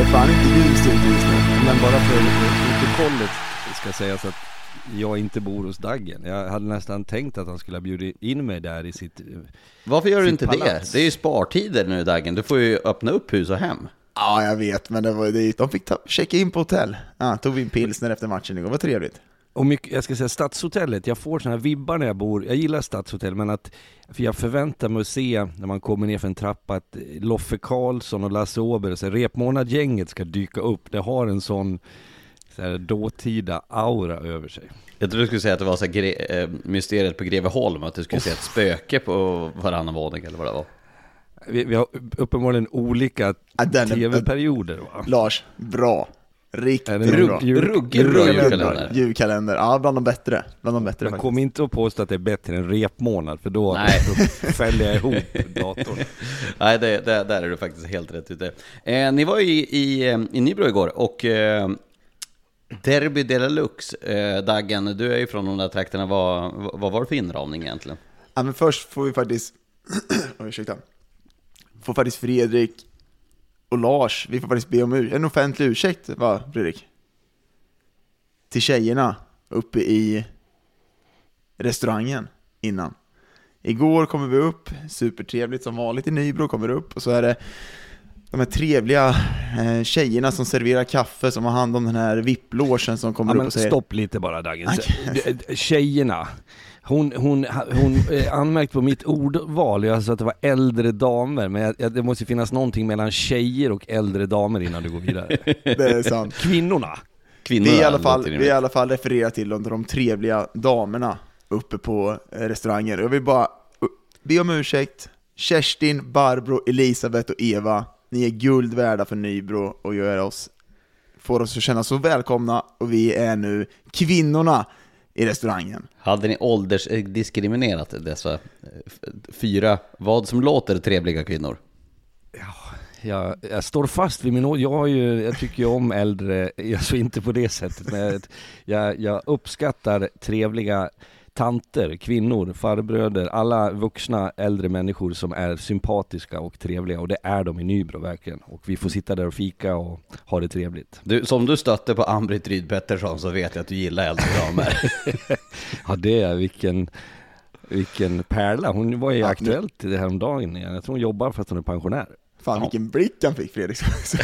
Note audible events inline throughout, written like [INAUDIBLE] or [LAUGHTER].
Är fan inte din studio just nu. Men bara för protokollet ska sägas att jag inte bor hos Daggen. Jag hade nästan tänkt att han skulle ha bjudit in mig där i sitt... Varför gör du sitt inte palats. det? Det är ju spartider nu Daggen. Du får ju öppna upp hus och hem. Ja, jag vet, men det var, det, de fick ta, checka in på hotell. Ja, tog vi en pilsner efter matchen igår, vad trevligt. Och mycket, jag ska säga Stadshotellet, jag får sådana här vibbar när jag bor, jag gillar Stadshotell men att, för jag förväntar mig att se när man kommer ner för en trappa att Loffe Karlsson och Lasse Åberg, så repmånadgänget ska dyka upp. Det har en sån så här, dåtida aura över sig. Jag trodde du skulle säga att det var så här eh, mysteriet på Greveholm, att du skulle se ett spöke på varannan våning eller vad det var. Vi, vi har uppenbarligen olika tv-perioder va? Lars, bra. Riktigt det bra. jul- ruggigt bra julkalender? julkalender. Ja bland de bättre. Bland de bättre Men faktiskt. kom inte och påstå att det är bättre än repmånad för då, Nej. [LAUGHS] då fäller jag ihop datorn. [LAUGHS] Nej, det, det, där är du faktiskt helt rätt ute. Eh, ni var ju i, i, eh, i Nybro igår och eh, Derby de la Lux, eh, Daggen, du är ju från de där trakterna. Vad, vad var det för inramning egentligen? Ja, men först får vi faktiskt, Oj, [CLEARS THROAT] ursäkta, får faktiskt Fredrik och Lars, vi får faktiskt be om en offentlig ursäkt, va Fredrik? Till tjejerna uppe i restaurangen innan. Igår kommer vi upp, supertrevligt som vanligt i Nybro, kommer upp och så är det de här trevliga eh, tjejerna som serverar kaffe, som har hand om den här VIP-logen som kommer Ja, upp och säger stopp lite bara Dagen. Okej. Tjejerna. Hon, hon, hon eh, anmärkte på mitt ordval, jag sa att det var äldre damer, men jag, jag, det måste finnas någonting mellan tjejer och äldre damer innan du går vidare. [LAUGHS] det är sant. Kvinnorna. Kvinnorna Vi i alla fall, vi i alla fall refererar till de, de trevliga damerna uppe på eh, restaurangen. Jag vill bara be om ursäkt. Kerstin, Barbro, Elisabeth och Eva, ni är guld värda för Nybro och gör oss, får oss att känna så välkomna och vi är nu kvinnorna i restaurangen. Hade ni åldersdiskriminerat dessa eh, fyra, vad som låter trevliga kvinnor? Jag, jag står fast vid min å- jag, ju, jag tycker ju om äldre, alltså inte på det sättet, men jag, jag uppskattar trevliga tanter, kvinnor, farbröder, alla vuxna äldre människor som är sympatiska och trevliga och det är de i Nybro verkligen. Och vi får sitta där och fika och ha det trevligt. Du, som du stötte på Ann-Britt Ryd Pettersson så vet jag att du gillar äldre damer. [LAUGHS] Ja det är vilken, vilken pärla. Hon var ju Ja, nu- aktuellt det här om dagen igen. Jag tror hon jobbar fast hon är pensionär. Fan vilken blick han fick Fredrik. [LAUGHS] Så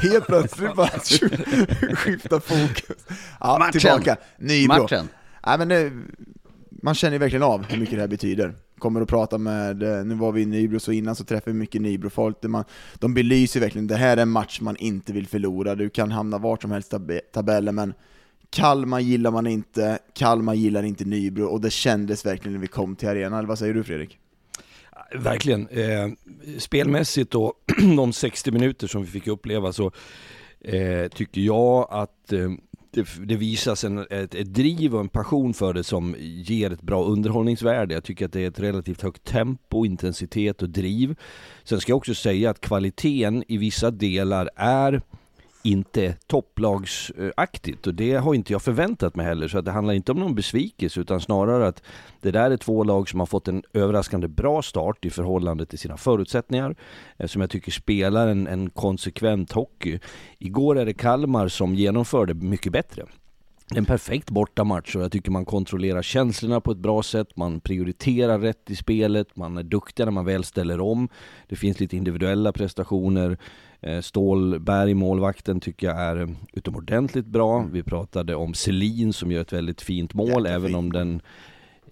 Helt plötsligt bara [LAUGHS] skifta fokus. Ja, Matchen. tillbaka. Nybro. Matchen. Nej, men det, man känner ju verkligen av hur mycket det här betyder. Kommer att prata med, eh, nu var vi i Nybro, så innan så träffade vi mycket Nybro-folk, man, de belyser verkligen, det här är en match man inte vill förlora, du kan hamna vart som helst i tab- tabellen, men Kalmar gillar man inte, Kalmar gillar inte Nybro, och det kändes verkligen när vi kom till arenan, eller vad säger du Fredrik? Verkligen. Eh, spelmässigt då, [CLEARS THROAT] de 60 minuter som vi fick uppleva så eh, tycker jag att eh, det, det visas en, ett, ett driv och en passion för det som ger ett bra underhållningsvärde. Jag tycker att det är ett relativt högt tempo, intensitet och driv. Sen ska jag också säga att kvaliteten i vissa delar är inte topplagsaktigt och det har inte jag förväntat mig heller så att det handlar inte om någon besvikelse utan snarare att det där är två lag som har fått en överraskande bra start i förhållande till sina förutsättningar eh, som jag tycker spelar en, en konsekvent hockey. Igår är det Kalmar som genomförde mycket bättre. En perfekt bortamatch och jag tycker man kontrollerar känslorna på ett bra sätt, man prioriterar rätt i spelet, man är duktig när man väl ställer om. Det finns lite individuella prestationer. Eh, Stålberg, målvakten, tycker jag är utomordentligt bra. Vi pratade om Selin som gör ett väldigt fint mål, Jättefint. även om den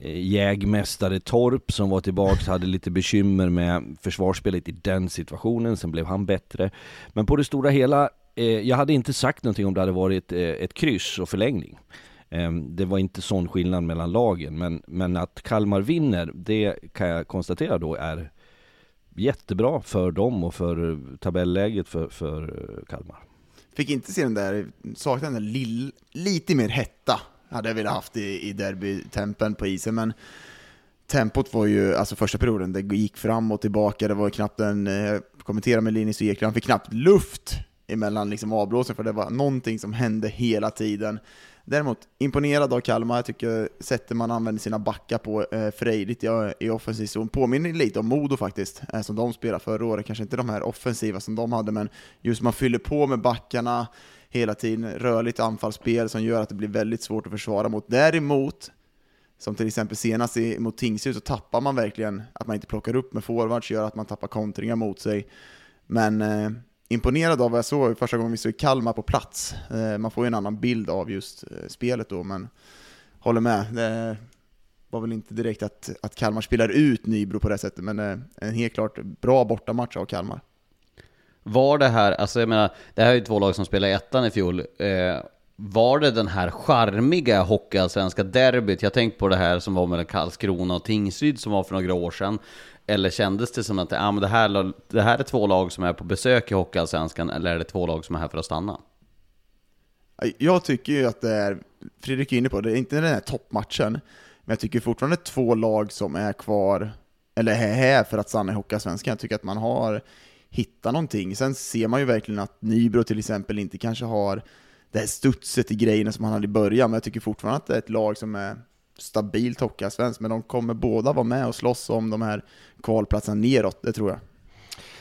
eh, jägmästare Torp som var tillbaks hade lite bekymmer med försvarsspelet i den situationen, sen blev han bättre. Men på det stora hela, eh, jag hade inte sagt någonting om det hade varit eh, ett kryss och förlängning. Eh, Det var inte sån skillnad mellan lagen, men, men att Kalmar vinner, det kan jag konstatera då är jättebra för dem och för tabelläget för, för Kalmar. Fick inte se den där, saknade den där lill, lite mer hetta, hade jag velat haft i, i derbytempen på isen, men tempot var ju, alltså första perioden, det gick fram och tillbaka, det var knappt en, eh, jag kommentera med Linus och Ekland, han fick knappt luft emellan liksom avblåsen, för det var någonting som hände hela tiden. Däremot imponerad av Kalmar, jag tycker sättet man använder sina backar på eh, frejdigt i, i offensiv zon påminner lite om Modo faktiskt, eh, som de spelade förra året. Kanske inte de här offensiva som de hade, men just man fyller på med backarna hela tiden, rörligt anfallsspel som gör att det blir väldigt svårt att försvara mot. Däremot, som till exempel senast i, mot Tingsryd, så tappar man verkligen att man inte plockar upp med forwards, gör att man tappar kontringar mot sig. Men eh, imponerad av vad jag såg första gången vi såg Kalmar på plats. Eh, man får ju en annan bild av just eh, spelet då, men håller med. Det var väl inte direkt att, att Kalmar spelar ut Nybro på det sättet, men eh, en helt klart bra bortamatch av Kalmar. Var det här, alltså jag menar, det här är ju två lag som spelade i ettan i fjol. Eh, var det den här charmiga hockeyallsvenska derbyt? Jag tänkte på det här som var mellan Karlskrona och Tingsryd som var för några år sedan. Eller kändes det som att ah, men det, här, det här är två lag som är på besök i hockeyallsvenskan, eller är det två lag som är här för att stanna? Jag tycker ju att det är, Fredrik är inne på det, det är inte den här toppmatchen, men jag tycker fortfarande två lag som är kvar, eller är här för att stanna i Hockeyallsvenskan. Jag tycker att man har hittat någonting. Sen ser man ju verkligen att Nybro till exempel inte kanske har det här studset i grejerna som han hade i början, men jag tycker fortfarande att det är ett lag som är stabilt Hockeyallsvenskt, men de kommer båda vara med och slåss om de här kvalplatserna neråt, det tror jag.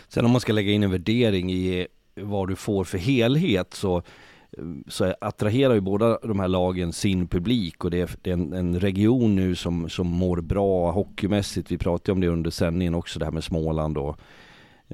Sen om man ska lägga in en värdering i vad du får för helhet så, så attraherar ju båda de här lagen sin publik och det är, det är en, en, region nu som, som mår bra hockeymässigt. Vi pratade om det under sändningen också, det här med Småland och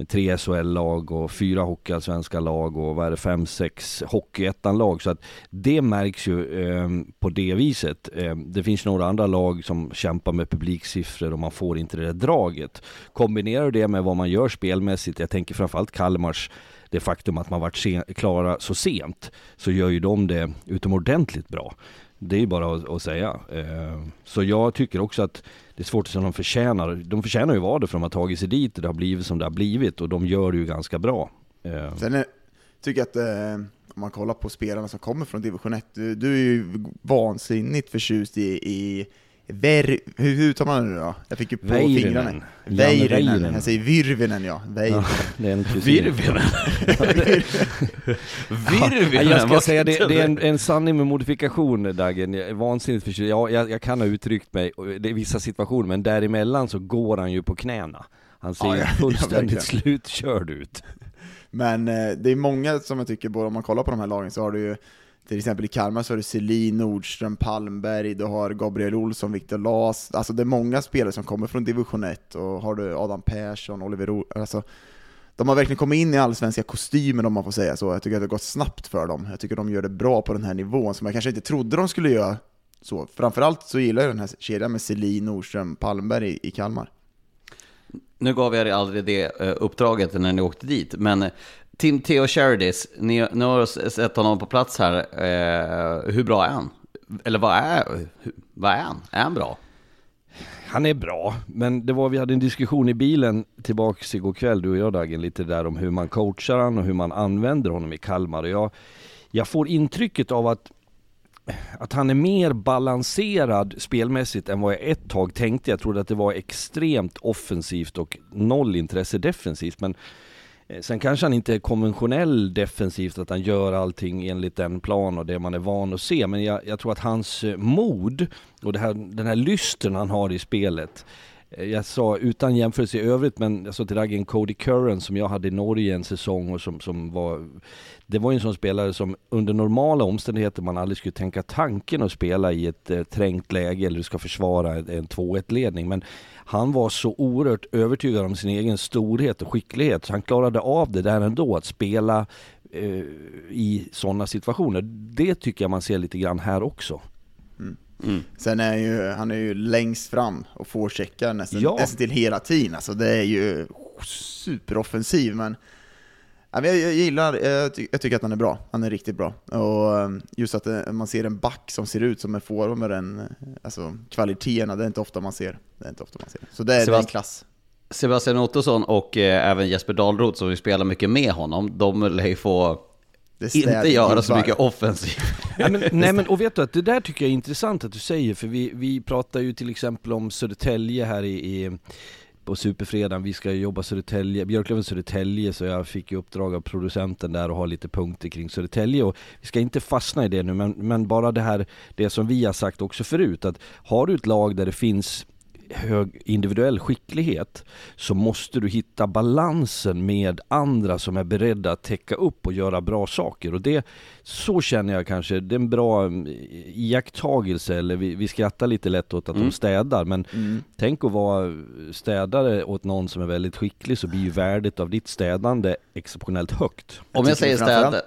tre SHL-lag och fyra hockeyallsvenska lag och vad är det, fem, sex hockeyettan-lag. Så att det märks ju eh, på det viset. Eh, det finns några andra lag som kämpar med publiksiffror och man får inte det där draget. Kombinerar du det med vad man gör spelmässigt, jag tänker framförallt Kalmars det faktum att man varit sen, klara så sent, så gör ju de det utomordentligt bra. Det är ju bara att, att säga. Eh, så jag tycker också att det är svårt att säga om de förtjänar. De förtjänar ju vara det för de har tagit sig dit och det har blivit som det har blivit och de gör det ju ganska bra. Eh, Sen är, tycker jag att eh, om man kollar på spelarna som kommer från division 1, du, du är ju vansinnigt förtjust i, i Ver, hur, hur uttalar man det nu då? Jag fick ju på Väirynen. fingrarna. Väirynen. Jag säger Virvinen ja. Väirynen. ja. Virvinen? [LAUGHS] Virvinen? Ja, jag ska säga det, det är en, en sanning med modifikation Dagen. Jag är vansinnigt förtjust. Ja, jag, jag kan ha uttryckt mig är vissa situationer, men däremellan så går han ju på knäna. Han ser Ja, ja, [LAUGHS] fullständigt slutkörd ut. Men eh, det är många som jag tycker, både om man kollar på de här lagen så har du ju till exempel i Kalmar så har du Selin, Nordström, Palmberg, du har Gabriel Olsson, Viktor Las, alltså det är många spelare som kommer från division 1, och har du Adam Persson, Oliver o alltså de har verkligen kommit in i allsvenska kostymen om man får säga så, jag tycker att det har gått snabbt för dem, jag tycker de gör det bra på den här nivån som jag kanske inte trodde de skulle göra så. Framförallt så gillar jag den här kedjan med Selin, Nordström, Palmberg i, i Kalmar. Nu gav jag dig aldrig det eh, uppdraget när ni åkte dit, men eh, Tim Theo Sheridis, ni, ni har sett honom på plats här. Eh, hur bra är han? Eller vad är, vad är han? Är han bra? Han är bra, men det var, vi hade en diskussion i bilen tillbaks igår kväll, du och jag Dagen, lite där om hur man coachar han och hur man använder honom i Kalmar. Och jag, jag får intrycket av att att han är mer balanserad spelmässigt än vad jag ett tag tänkte. Jag trodde att det var extremt offensivt och noll intresse defensivt. Men Eh, sen kanske han inte är konventionell defensivt, att han gör allting enligt den plan och det man är van att se. Men jag, jag tror att hans eh, mod och det här, den här lysten han har i spelet eh, jag sa utan jämförelse i övrigt, men jag sa till Raggen Cody Curran som jag hade i Norge en säsong och som, som var Det var ju en sån spelare som under normala omständigheter man aldrig skulle tänka tanken att spela i ett eh, trängt läge eller du ska försvara en 2-1 ledning. Men han var så oerhört övertygad om sin egen storhet och skicklighet så han klarade av det där ändå, att spela eh, i sådana situationer. Det tycker jag man ser lite grann här också. Mm. Sen är ju, han är ju längst fram och forecheckar nästan, Ja. nästan till hela tiden. Alltså det är ju superoffensiv, men jag, jag gillar, jag, ty, jag tycker att han är bra. Han är riktigt bra. Och um, just att eh, man ser en back som ser ut som en forward med den, eh, alltså kvaliteterna, det är inte ofta man ser. Det är inte ofta man ser. Så det är, en klass. Sebastian Ottosson och eh, även Jesper Dahlroth som vi spelar mycket med honom, de lär ju få inte göra så mycket offensivt. Nej men, [LAUGHS] nej men och vet du att det där tycker jag är intressant att du säger för vi, vi pratar ju till exempel om Södertälje här i, i på Superfredagen, vi ska jobba Södertälje, Björklöven Södertälje så jag fick ju uppdrag av producenten där och ha lite punkter kring Södertälje. Och vi ska inte fastna i det nu men, men bara det här, det som vi har sagt också förut att har du ett lag där det finns hög individuell skicklighet så måste du hitta balansen med andra som är beredda att täcka upp och göra bra saker. Och det så känner jag kanske, det är en bra mm, iakttagelse eller vi, vi skrattar lite lätt åt att de städar men tänk att vara städare åt någon som är väldigt skicklig så blir ju värdet av ditt städande exceptionellt högt. Om jag tycker säger städare,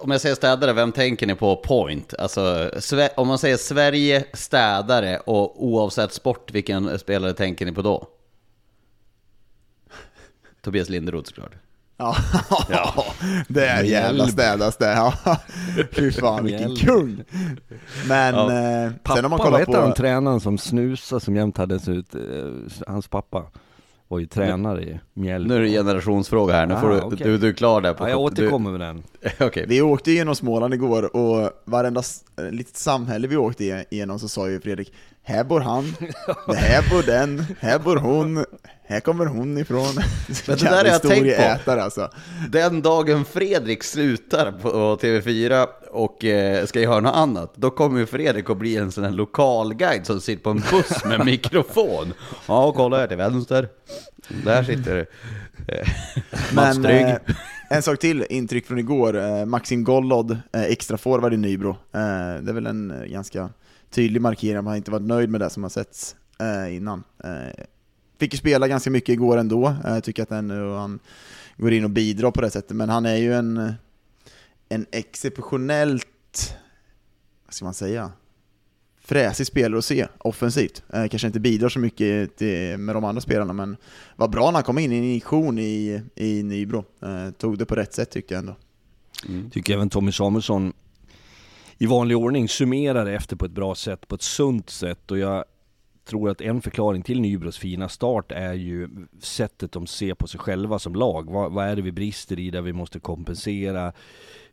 om jag säger städare, vem tänker ni på point? Alltså, om man säger Sverige städare och oavsett sport, vilken spelare tänker ni på då? [LAUGHS] Tobias Linderoth såklart. Ja, [LAUGHS] det är jävla städas det. Ja. [LAUGHS] Fy fan vilken kung! Men Ja. eh, Pappa, sen om man vad kollar heter han på... tränaren som snusade som jämt hade ut, eh, hans pappa var ju tränare i Mjällby. Nu är det generationsfråga här, nu Ah, får du, okej. du, du är klar där på Ja, jag du- återkommer med den. [LAUGHS] Okej. [LAUGHS] Vi åkte genom Småland igår och varenda eh, litet samhälle vi åkte igenom så sa ju Fredrik Här bor han, det här bor den, här bor hon, här kommer hon ifrån. Men det där har jag tänkt på. Historieätare alltså. Den dagen Fredrik slutar på TV4 och eh, ska göra något annat, då kommer ju Fredrik att bli en sån här lokalguide som sitter på en buss med [LAUGHS] mikrofon. Ja, kolla här till vänster. Där sitter eh, Mats Trygg. eh, en sak till, intryck från igår. Eh, Maxim Gollod, extra forward i Nybro. Det är väl en ganska tydlig markering, man han inte varit nöjd med det som har setts eh, innan. Eh, fick ju spela ganska mycket igår ändå, eh, jag tycker att han, han går in och bidrar på det sättet, men han är ju en, en exceptionellt, vad ska man säga, fräsig spelare att se offensivt. Eh, kanske inte bidrar så mycket till, med de andra spelarna, men var bra när han kom in i en injektion i, i Nybro. Eh, tog det på rätt sätt tyckte jag ändå. Mm. Tycker även Tommy Samuelsson i vanlig ordning summerar efter på ett bra sätt, på ett sunt sätt och jag tror att en förklaring till Nybros fina start är ju sättet de ser på sig själva som lag. Vad, vad är det vi brister i där vi måste kompensera?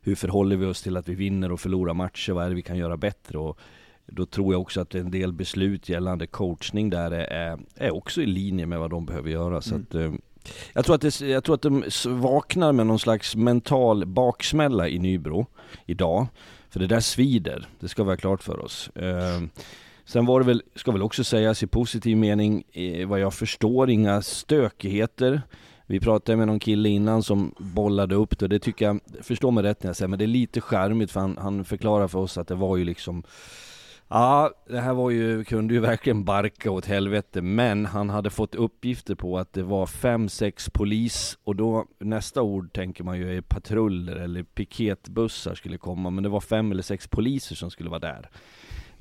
Hur förhåller vi oss till att vi vinner och förlorar matcher? Vad är det vi kan göra bättre? Och då tror jag också att en del beslut gällande coachning där är, är, också i linje med vad de behöver göra. Så att, eh, jag, tror att det, jag tror att de vaknar med någon slags mental baksmälla i Nybro idag. För det där svider, det ska vi ha klart för oss. Eh, Sen var det väl, ska väl också sägas i positiv mening, eh, vad jag förstår, inga stökigheter. Vi pratade med någon kille innan som bollade upp det och det tycker jag, förstå mig rätt när jag säger, men det är lite charmigt för han, han förklarar för oss att det var ju liksom Ja, det här var ju, kunde ju verkligen barka åt helvete, men han hade fått uppgifter på att det var fem, sex polis och då nästa ord tänker man ju är patruller eller piketbussar skulle komma, men det var fem eller sex poliser som skulle vara där.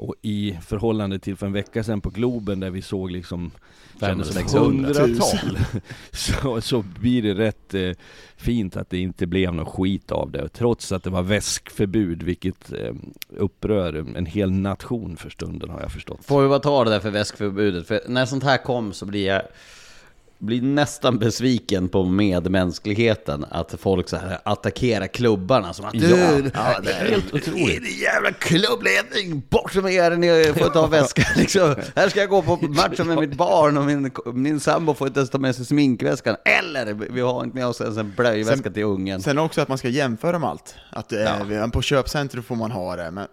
Och i förhållande till för en vecka sedan på Globen där vi såg liksom kändes som 600 hundratal. [LAUGHS] Så, så blir det rätt eh, fint att det inte blev något skit av det. Trots att det var väskförbud vilket eh, upprör en hel nation för stunden har jag förstått. Får vi bara ta det där för väskförbudet, för när sånt här kom så blir jag... blir nästan besviken på medmänskligheten. Att folk så här attackerar klubbarna som att Ja, du, ja, det är helt otroligt. Din jävla klubbledning, bort med er, ni får ta väskan [LAUGHS] liksom. Här ska jag gå på matchen med mitt barn och min, min sambo får inte ens ta med sig sminkväskan. Eller vi har inte med oss ens en blöjväska Sen- till ungen. Sen också att man ska jämföra med allt. Att eh, Ja. vi- på köpcentrum får man ha det, men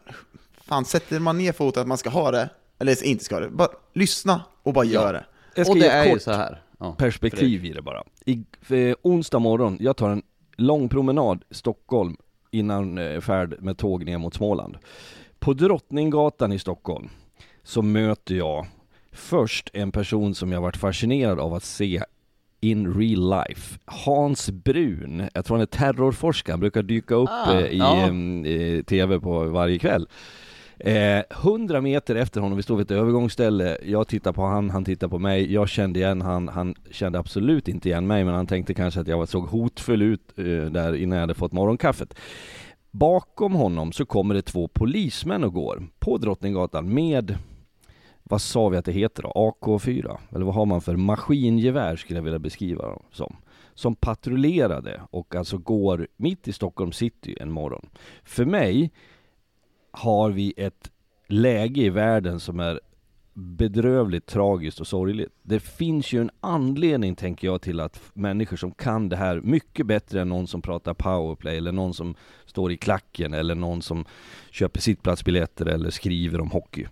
fan sätter man ner foten att man ska ha det, eller inte ska ha det, bara lyssna och bara gör det. Och det är ju kort så här. Ja, perspektiv i det bara. I, för onsdag morgon, jag tar en lång promenad Stockholm innan eh, färd med tåg ner mot Småland. På Drottninggatan i Stockholm så möter jag först en person som jag varit fascinerad av att se in real life. Hans Brun, jag tror han är terrorforskare, han brukar dyka upp Ah, eh, i, ja. TV på varje kväll. Eh, 100 meter efter honom, vi står vid ett övergångsställe, jag tittar på han, han tittar på mig, jag kände igen han, han kände absolut inte igen mig men han tänkte kanske att jag såg hotfull ut eh, där innan jag hade fått morgonkaffet. Bakom honom så kommer det två polismän och går på Drottninggatan med vad sa vi att det heter då? AK4? Eller vad har man för maskingevär skulle jag vilja beskriva dem som. Som patrullerade och alltså går mitt i Stockholm city en morgon. För mig har vi ett läge i världen som är bedrövligt tragiskt och sorgligt. Det finns ju en anledning tänker jag till att människor som kan det här mycket bättre än någon som pratar powerplay eller någon som står i klacken eller någon som köper sittplatsbiljetter eller skriver om hockey.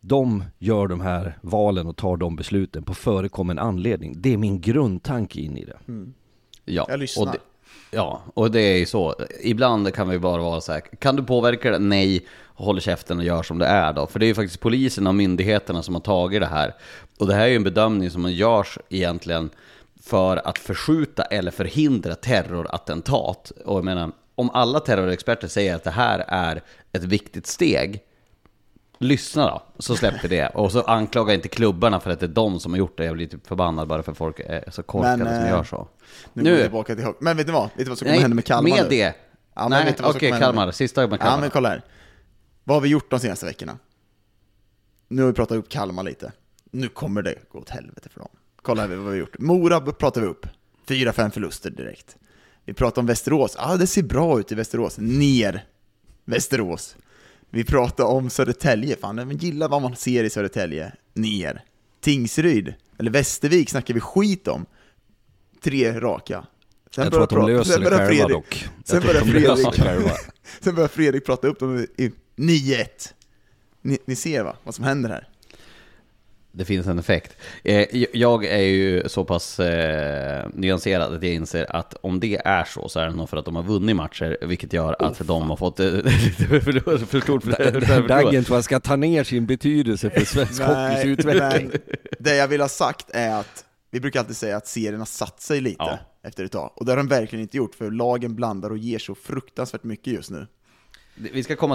De gör de här valen och tar de besluten på förekommen anledning. Det är min grundtanke in i det. Ja, Jag lyssnar. Ja, och det är ju så. Ibland kan vi bara vara så här, kan du påverka det? Nej, håll käften och gör som det är då. För det är ju faktiskt polisen och myndigheterna som har tagit det här. Och det här är ju en bedömning som görs egentligen för att förskjuta eller förhindra terrorattentat. Och jag menar, om alla terrorexperter säger att det här är ett viktigt steg, lyssna då, så släpper det. Och så anklaga inte klubbarna för att det är de som har gjort det. Jag blir typ förbannad bara för folk är så korkade Men, som eh, gör så. Nu, vi tillbaka till hockey. Men vet du vad? Vet du vad som kommer hända med Kalmar med nu? det. Ja, Nej, okej, Kalmar. med- Sista med Kalmar. Ja, men kolla här. Vad har vi gjort de senaste veckorna? Nu har vi pratat upp Kalmar lite. Nu kommer det gå åt helvete för dem. Kolla här vad vi har gjort. Mora pratar vi upp. Fyra, fem förluster direkt. Vi pratar om Västerås. Ah, det ser bra ut i Västerås. Ner Västerås. Vi pratar om Södertälje. Fan, men gillar vad man ser i Södertälje. Ner. Tingsryd, eller Västervik snackar vi skit om. Tre raka. Sen Jag tror att de löser det själva Fredrik- dock. Sen börjar de Fredrik, [LAUGHS] sen börjar Fredrik prata upp dem i 9-1. Ni, ni ser va, vad som händer här? Det finns en effekt. Eh, jag är ju så pass eh, nyanserad att jag inser att om det är så, så är det nog för att de har vunnit matcher, vilket gör att de har fått eh, [LAUGHS] lite för, stort förtroende. Daggen tror jag ska ta ner sin betydelse för svensk hockeys utveckling. det jag vill ha sagt är att vi brukar alltid säga att serien har satt sig lite Ja. efter ett tag. Och det har de verkligen inte gjort, för lagen blandar och ger så fruktansvärt mycket just nu. Vi ska komma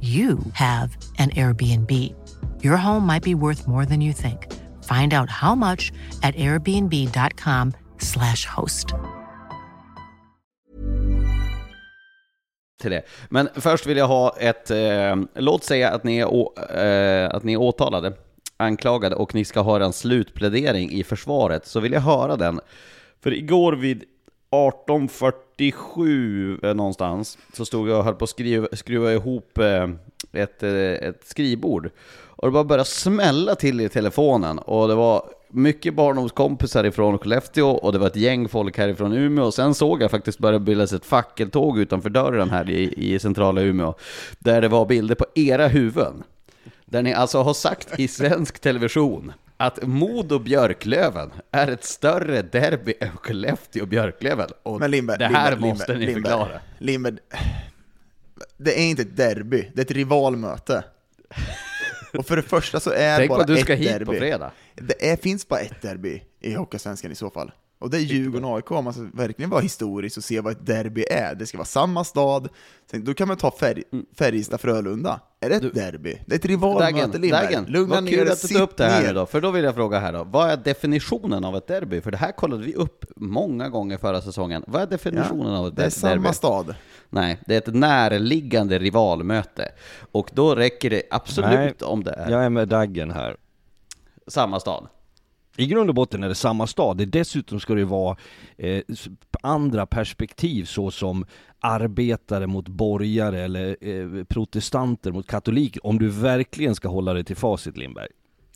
you have an Airbnb. Your home might be worth more than you think. Find out how much at airbnb.com/slash host. till det. Men först vill jag ha ett, eh, låt säga att ni, är å, eh, att ni är åtalade, anklagade och ni ska ha en slutplädering i försvaret, så vill jag höra den. För igår vid 18.47 eh, någonstans så stod jag och höll på att skriva, skruva ihop eh, ett, eh, ett skrivbord. Och det bara började smälla till i telefonen och det var mycket barndomskompisar ifrån Skellefteå och det var ett gäng folk härifrån Umeå. Och sen såg jag faktiskt börja bildas ett fackeltåg utanför dörren här i, i centrala Umeå. Där det var bilder på era huvuden. Där ni alltså har sagt i svensk television att Modo Björklöven är ett större derby än Skellefteå Björklöven. Och Men Lindberg, det här Lindberg, måste Lindberg, ni förklara. Lindberg, det är inte ett derby, det är ett rivalmöte. Och för det första så är Tänk bara på att du ett ska hit derby. på fredag. Det är, finns bara ett derby i Hockeysvenskan i så fall. Och det är Djurgården-AIK, om man ska verkligen vara historisk och se vad ett derby är. Det ska vara samma stad, Sen, då kan man ta färg, Mm. Färjestad-Frölunda. Är det ett derby? Det är ett rivalmöte, Dagen, Lindberg. Lugna ner dig, du sitt upp det här ner. nu då, för då vill jag fråga här då. Vad är definitionen av ett derby? För det här kollade vi upp många gånger förra säsongen. Vad är definitionen av ett Det är derby? samma stad. Nej, det är ett närliggande rivalmöte. Och då räcker det absolut Nej, om det är Jag är med Daggen här. samma stad. I grund och botten är det samma stad. Det dessutom ska det vara eh, andra perspektiv såsom arbetare mot borgare eller eh, protestanter mot katoliker. Om du verkligen ska hålla dig till facit Lindberg.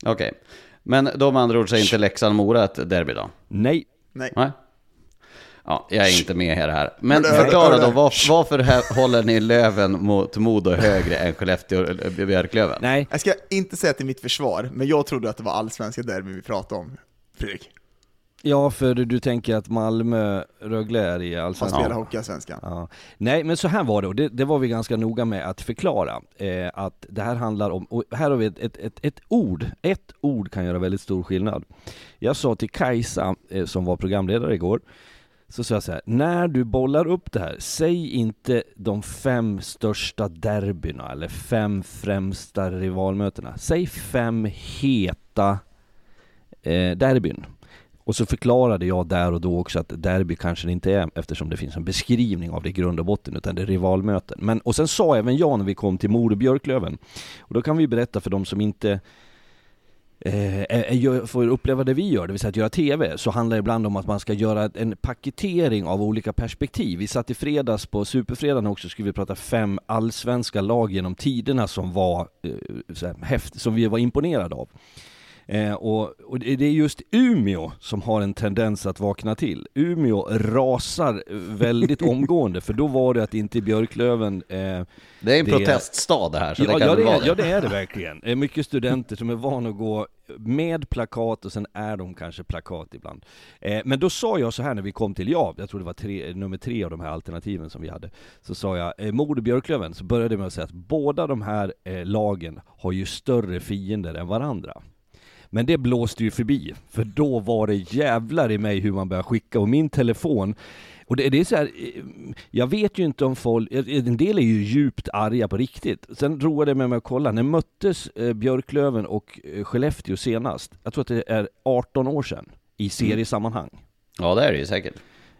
Okej. Men då med andra ord så är inte Leksand-Mora ett derby då? Nej. Nej. Nej? Ja, jag är inte med i det här. Men förklara då, varför här håller ni Löven mot Modo högre än Skellefteå och Björklöven? Nej. Jag ska inte säga till mitt försvar, men jag trodde att det var allsvenska derby vi pratade om, Fredrik. Ja, för du tänker att Malmö, Rögle är i Han Allsvenskan? spelar Hockeyallsvenskan. Ja. Nej, men så här var det, och det, det var vi ganska noga med att förklara. Eh, att det här handlar om, och här har vi ett, ett, ett, ett ord, ett ord kan göra väldigt stor skillnad. Jag sa till Kajsa, eh, som var programledare igår, så sa jag så här, när du bollar upp det här, säg inte de fem största derbyna eller fem främsta rivalmötena. Säg fem heta eh, derbyn. Och så förklarade jag där och då också att derby kanske det inte är eftersom det finns en beskrivning av det i grund och botten utan det är rivalmöten. Men, och sen sa även jag när vi kom till Modo Björklöven, och då kan vi berätta för de som inte eh, eh får uppleva det vi gör, det vill säga att göra TV, så handlar det ibland om att man ska göra en paketering av olika perspektiv. Vi satt i fredags på Superfredagen också, skulle vi prata fem allsvenska lag genom tiderna som var eh, så här, häft, som vi var imponerade av. Eh, och, och det är just Umeå som har en tendens att vakna till. Umeå rasar väldigt [LAUGHS] omgående, för då var det att inte Björklöven eh, Det är en Det- proteststad det här, så Ja, det kan ja, det vara är, det. ja det är det verkligen. Det är mycket studenter som är vana att gå med plakat och sen är de kanske plakat ibland. Eh, men då sa jag så här när vi kom till ja, jag tror det var tre, nummer tre av de här alternativen som vi hade. Så sa jag, eh, Modo Björklöven, så började jag med att säga att båda de här eh, lagen har ju större fiender än varandra. Men det blåste ju förbi, för då var det jävlar i mig hur man började skicka och min telefon och det, det är så här, eh, jag vet ju inte om folk, eh, en del är ju djupt arga på riktigt. Sen roade jag mig med att kolla, när möttes eh, Björklöven och eh, Skellefteå senast? Jag tror att det är 18 år sedan i seriesammanhang. Ja, det är det ju säkert.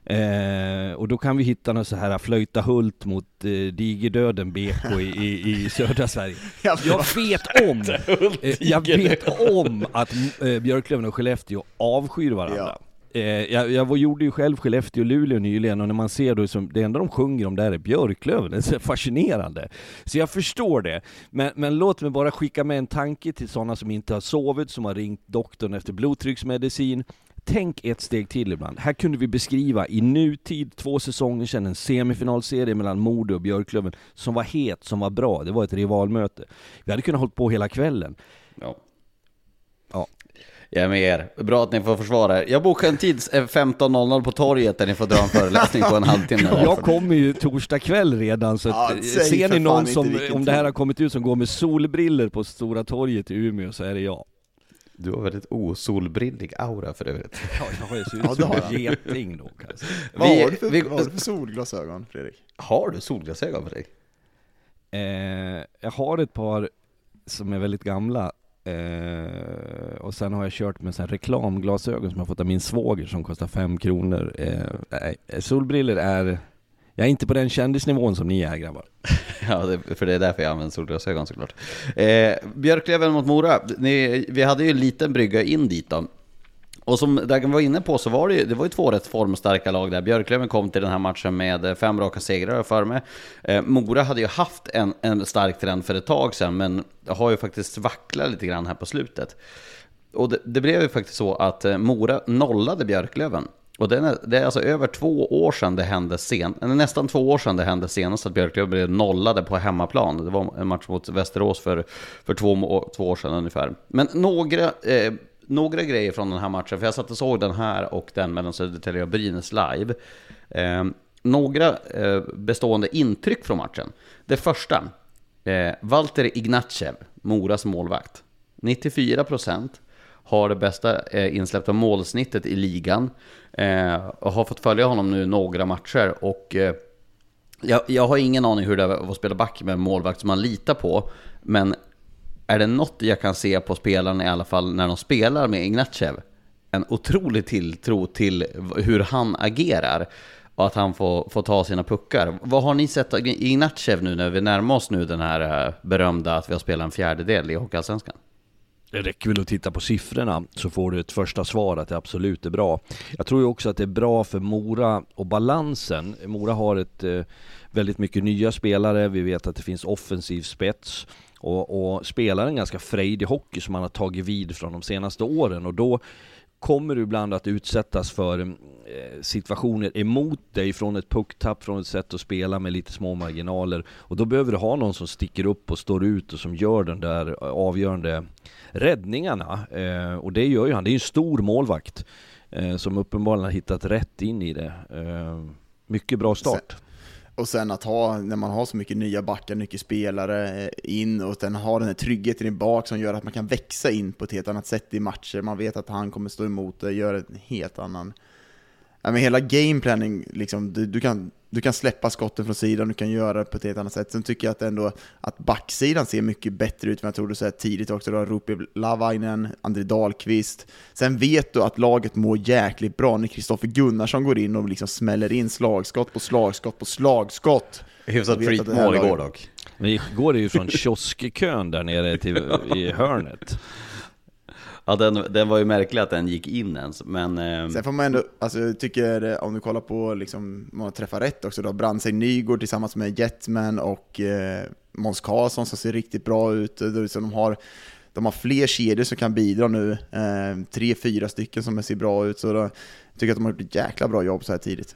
Eh, och då kan vi hitta något så här Flöjta Hult mot eh, Digerdöden BK i, i, i södra Sverige. [LAUGHS] Jag vet om, [LAUGHS] eh, jag vet om att eh, Björklöven och Skellefteå avskyr varandra. Eh, jag, jag var, gjorde ju själv Skellefteå och Luleå nyligen och när man ser då som, det enda de sjunger om där är Björklöven, det är så fascinerande. Så jag förstår det. Men, men låt mig bara skicka med en tanke till sådana som inte har sovit, som har ringt doktorn efter blodtrycksmedicin. Tänk ett steg till ibland. Här kunde vi beskriva i nutid, två säsonger sedan, en semifinalserie mellan Modo och Björklöven som var het, som var bra. Det var ett rivalmöte. Vi hade kunnat hålla på hela kvällen. Ja. Ja. Jag är med er. Bra att ni får försvara er. Jag bokar en tid eh, 15.00 på torget där ni får dra en föreläsning på en [LAUGHS] halvtimme. Jag kommer ju torsdag kväll redan, så Ja, eh, ser ni någon som, om det här har kommit ut, som går med solbriller på Stora torget i Umeå, så är det jag. Du har väldigt osolbrillig aura för övrigt. [LAUGHS] Ja, jag har ju ser ut Ja, det som har en geting då kanske. Vad, Vi- har du för, vi- vad har du för solglasögon, Fredrik? Har du solglasögon dig? Eh, jag har ett par som är väldigt gamla, eh, och sen har jag kört med så här reklamglasögon som jag fått av min svåger som kostar fem kronor. Eh, nej, solbriller är, jag är inte på den kändisnivån som ni är grabbar. [LAUGHS] Ja, det, för det är därför jag använder solglasögon såklart. Eh, Björklöven mot Mora. Ni, vi hade ju en liten brygga in dit då. Och som Dagen var inne på så var det ju, det var ju två rätt formstarka lag där. Björklöven kom till den här matchen med eh, fem raka segrar för mig. Eh, Mora hade ju haft en, en stark trend för ett tag sedan, men har ju faktiskt vacklat lite grann här på slutet. och det, det blev ju faktiskt så att eh, Mora nollade Björklöven. Och det är, det är alltså över två år sedan det hände sen, nästan två år sedan det hände senast att Björklöven blev nollade på hemmaplan. Det var en match mot Västerås för, för två, två år sedan ungefär. Men några, eh, några grejer från den här matchen, för jag satt och såg den här och den mellan Södertälje och Brynäs live. Eh, några eh, bestående intryck från matchen. Det första, eh, Walter Ignatjev, Moras målvakt. 94% har det bästa eh, insläppta målsnittet i ligan. Eh, och har fått följa honom nu några matcher och eh, jag, jag har ingen aning hur det är att spela back med en målvakt som man litar på. Men är det något jag kan se på spelarna i alla fall när de spelar med Ignatjev? En otrolig tilltro till hur han agerar och att han får, får ta sina puckar. Vad har ni sett av Ignatjev nu när vi närmar oss nu den här eh, berömda att vi har spelat en fjärdedel i Hockeyallsvenskan? Det räcker väl att titta på siffrorna så får du ett första svar att det absolut är bra. Jag tror ju också att det är bra för Mora och balansen. Mora har ett eh, väldigt mycket nya spelare, vi vet att det finns offensiv spets och, och spelar en ganska frejdig hockey som man har tagit vid från de senaste åren och då kommer du ibland att utsättas för eh, situationer emot dig från ett pucktapp, från ett sätt att spela med lite små marginaler. Och då behöver du ha någon som sticker upp och står ut och som gör den där eh, avgörande räddningarna. Eh, och det gör ju han, det är ju en stor målvakt som uppenbarligen har hittat rätt in i det. Mycket bra start. Och sen att ha, när man har så mycket nya backar, mycket spelare eh, in och sen ha den här tryggheten i bak som gör att man kan växa in på ett helt annat sätt i matcher. Man vet att han kommer stå emot det, gör en helt annan... Ja, men hela gameplanning, liksom, du, du, kan, du kan släppa skotten från sidan, du kan göra det på ett helt annat sätt. Sen tycker jag att ändå att backsidan ser mycket bättre ut än jag trodde så här tidigt också. Du har Rupi Lavainen, André Dahlqvist. Sen vet du att laget mår jäkligt bra när Kristoffer Gunnarsson går in och liksom smäller in slagskott på slagskott på slagskott. Hyfsat här freakmål igår dock. Men igår är ju från [LAUGHS] kioskkön där nere till, i hörnet. Ja, den, den var ju märklig att den gick in ens, men... Eh, Sen får man ändå, alltså jag tycker, eh, om du kollar på liksom, om man träffar rätt också då, Brandsäng Nygård tillsammans med Jetman och eh, Måns Karlsson som ser riktigt bra ut. Det som liksom, de, har, de har fler kedjor som kan bidra nu, eh, tre, fyra stycken som ser bra ut. Så då, jag tycker att de har gjort ett jäkla bra jobb så här tidigt.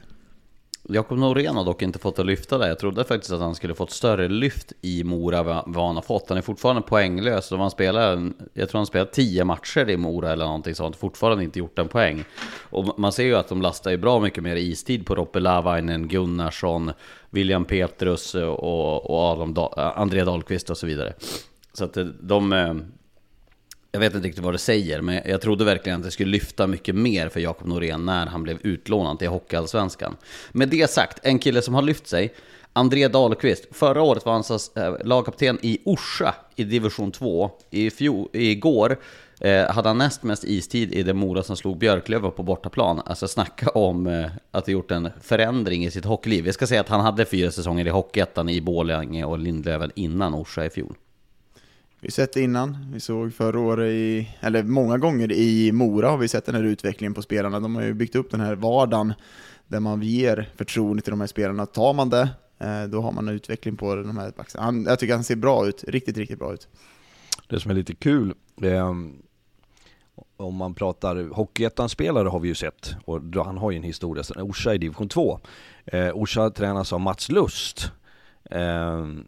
Jakob Norén har dock inte fått att lyfta det. Jag trodde faktiskt att han skulle fått större lyft i Mora än vad han har fått. Han är fortfarande poänglös. Han spelar, jag tror han spelar 10 matcher i Mora eller någonting sånt. Fortfarande inte gjort en poäng. Och man ser ju att de lastar ju bra mycket mer istid på Roppe Lavainen, Gunnarsson, William Petrus och, och Adam da, eh, André Dahlqvist och så vidare. Så att eh, de... Eh, jag vet inte riktigt vad det säger, men jag trodde verkligen att det skulle lyfta mycket mer för Jakob Norén när han blev utlånad till Hockeyallsvenskan. Med det sagt, en kille som har lyft sig, André Dahlqvist. Förra året var han eh, lagkapten i Orsa i division 2. I fjol, igår eh, hade han näst mest istid i det Mora som slog Björklöven på bortaplan. Alltså snacka om eh, att ha gjort en förändring i sitt hockeyliv. Jag ska säga att han hade fyra säsonger i Hockeyettan i Borlänge och Lindlöven innan Orsa i fjol. Vi har sett det innan, vi såg förra året i, eller många gånger i Mora har vi sett den här utvecklingen på spelarna. De har ju byggt upp den här vardagen där man ger förtroende till de här spelarna. Tar man det, eh, då har man en utveckling på de här backarna. Han, jag tycker han ser bra ut, riktigt, riktigt bra ut. Det som är lite kul, eh, om man pratar Hockeyettan-spelare har vi ju sett, och då, han har ju en historia Orsa i division 2. Eh, Orsa tränas av Mats Lust, eh,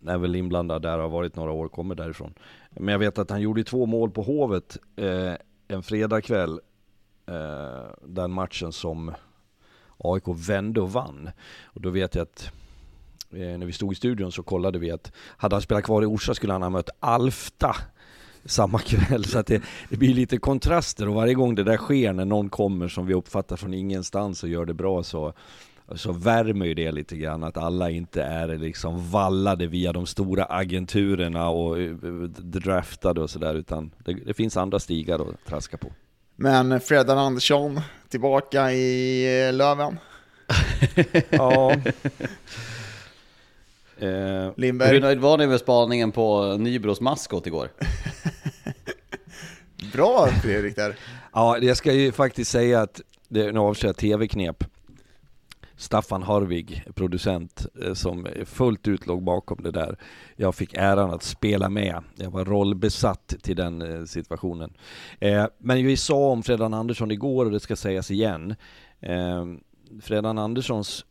är väl inblandad där, har varit några år, kommer därifrån. Men jag vet att han gjorde två mål på Hovet eh, en fredagkväll, eh, den matchen som AIK vände och vann. Och då vet jag att eh, när vi stod i studion så kollade vi att hade han spelat kvar i Orsa skulle han ha mött Alfta samma kväll. Så att det, det blir lite kontraster och varje gång det där sker när någon kommer som vi uppfattar från ingenstans och gör det bra så så värmer ju det lite grann att alla inte är liksom vallade via de stora agenturerna och eh, draftade och sådär utan det, det finns andra stigar att traska på. Men Fredan Andersson tillbaka i eh, Löven. [LAUGHS] Ja. [LAUGHS] eh, Lindberg, Hur nöjd var ni med spaningen på Nybros maskot igår? [LAUGHS] bra Fredrik där. Ja, jag ska ju faktiskt säga att, det, nu avslöjar jag tv-knep. Staffan Harvig, producent, eh, som fullt ut låg bakom det där. Jag fick äran att spela med. Jag var rollbesatt till den eh, situationen. Eh, men vi sa om Fredan Andersson igår och det ska sägas igen. Fredan Anderssons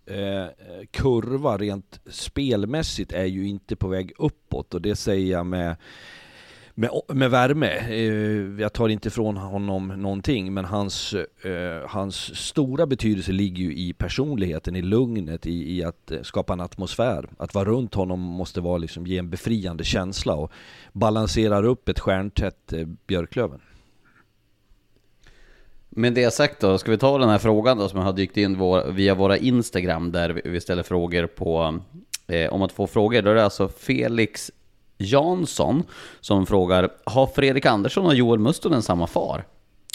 kurva rent spelmässigt är ju inte på väg uppåt och det säger jag med med, med värme. Eh, jag tar inte ifrån honom någonting, men hans, eh, hans stora betydelse ligger ju i personligheten, i lugnet, i, i att eh, skapa en atmosfär. Att vara runt honom måste vara liksom, ge en befriande känsla och balanserar upp ett stjärntätt Björklöven. Med det sagt då, ska vi ta den här frågan då som har dykt in via våra Instagram där vi ställer frågor på, eh, om att få frågor. Då är det alltså Felix Jansson som frågar, har Fredrik Andersson och Joel Mustonen samma far?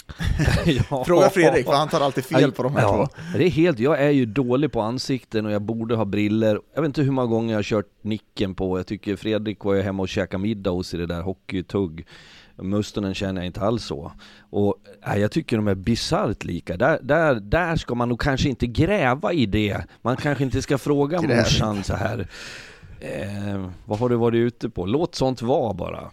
[LAUGHS] ja. Fråga Fredrik, för han tar alltid fel på de här ja, två. Det är helt, jag är ju dålig på ansikten och jag borde ha briller. Jag vet inte hur många gånger jag har kört nicken på. Jag tycker Fredrik var ju hemma och käkade middag hos i det där hockeytugg. Mustonen känner jag inte alls så. Och nej, jag tycker de är bisarrt lika. Där, där, där ska man nog kanske inte gräva i det. Man kanske inte ska fråga [LAUGHS] morsan så här. Eh, vad har du varit ute på? Låt sånt vara bara.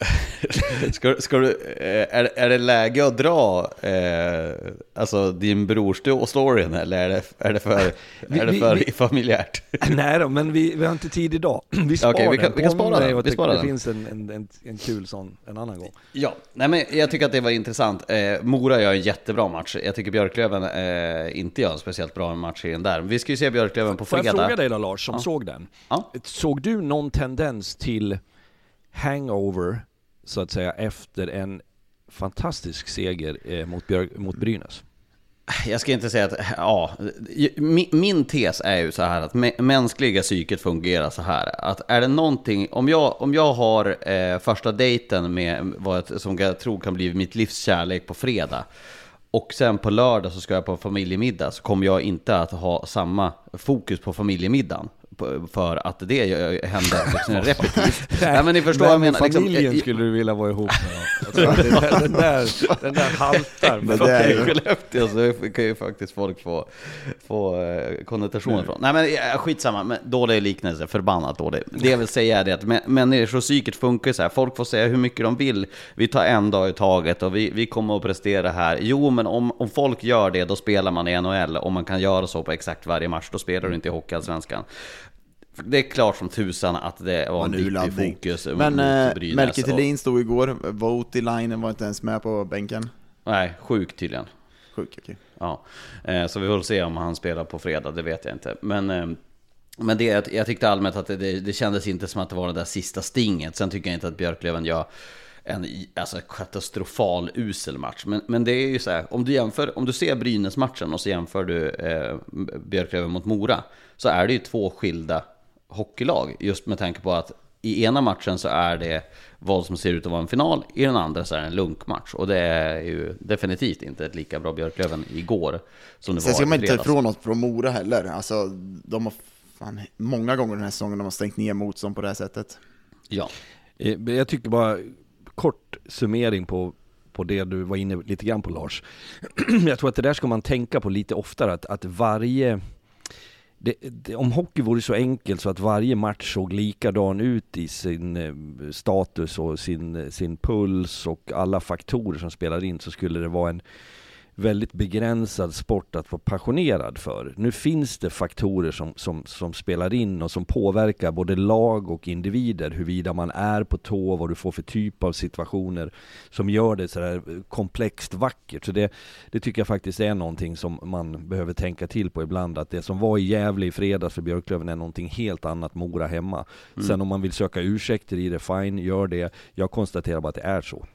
[LAUGHS] ska, ska du, eh, är, är det läge att dra eh, alltså din brors-storyn eller är det, är det för, vi, är det för vi, familjärt? [LAUGHS] Nej då, men vi, vi har inte tid idag. [CLEARS THROAT] Vi sparar okay, vi kan, den. Vi kan spara den. Vi sparar det den. finns en, en, en, en, kul sån en annan gång. Ja, nej men jag tycker att det var intressant. Eh, Mora gör en jättebra match. Jag tycker Björklöven eh, inte gör en speciellt bra match i den där. Vi ska ju se Björklöven på fredag. Får jag fråga dig då Lars, som ja. såg den? Ja. Såg du någon tendens till hangover så att säga efter en fantastisk seger eh, mot, Björk, mot Brynäs? Jag ska inte säga att, ja, min, min tes är ju så här att mänskliga psyket fungerar så här. Att är det någonting, om jag, om jag har eh, första dejten med vad jag, som jag tror kan bli mitt livs kärlek på fredag. Och sen på lördag så ska jag på familjemiddag så kommer jag inte att ha samma fokus på familjemiddagen för att det händer [LAUGHS] liksom repetitivt. Nej, men ni förstår vad jag menar. Liksom, familjen liksom, skulle du vilja vara ihop med alltså, den, där, den där haltar. [LAUGHS] Men det är Skellefteå så kan ju faktiskt folk få, få eh, konnotationer mm. från. Nej men skitsamma, men dålig liknelse, förbannat dålig. Det jag vill säga är det att människopsyket funkar så här, folk får säga hur mycket de vill. Vi tar en dag i taget och vi, vi kommer att prestera här. Jo, men om, om folk gör det, då spelar man i NHL. Om man kan göra så på exakt varje match, då spelar du inte i Hockeyallsvenskan. Det är klart som tusan att det var en viktig fokus Men äh, Melker Thelin stod igår, Voutilainen var inte ens med på bänken Nej, sjuk tydligen Sjuk, okej okay. Ja, eh, så vi får se om han spelar på fredag, det vet jag inte Men eh, men det, jag tyckte allmänt att det, det kändes inte som att det var det där sista stinget. Sen tycker jag inte att Björklöven gör en alltså, katastrofal usel match. Men, men det är ju så här, om du, jämför, om du ser Brynäs-matchen och så jämför du eh, Björklöven mot Mora. Så är det ju två skilda hockeylag. Just med tanke på att i ena matchen så är det vad som ser ut att vara en final, i den andra så är det en lunkmatch. Och det är ju definitivt inte ett lika bra Björklöven igår som det Sen var ska man inte ta ifrån något från Mora heller. Alltså, de har fan, många gånger den här säsongen de har stängt ner motstånd på det här sättet. Ja. Eh, jag tycker bara, kort summering på, på det du var inne lite grann på Lars. [CLEARS THROAT] jag tror att det där ska man tänka på lite oftare, att, att varje det, det, om hockey vore så enkelt så att varje match såg likadan ut i sin eh, status och sin, eh, sin puls och alla faktorer som spelar in så skulle det vara en väldigt begränsad sport att vara passionerad för. Nu finns det faktorer som, som, som spelar in och som påverkar både lag och individer, huruvida man är på tå, vad du får för typ av situationer som gör det sådär komplext vackert. Så det, det tycker jag faktiskt är någonting som man behöver tänka till på ibland, att det som var i Gävle i fredags för Björklöven är någonting helt annat Mora hemma. Mm. Sen om man vill söka ursäkter i det, fine, gör det. Jag konstaterar bara att det är så.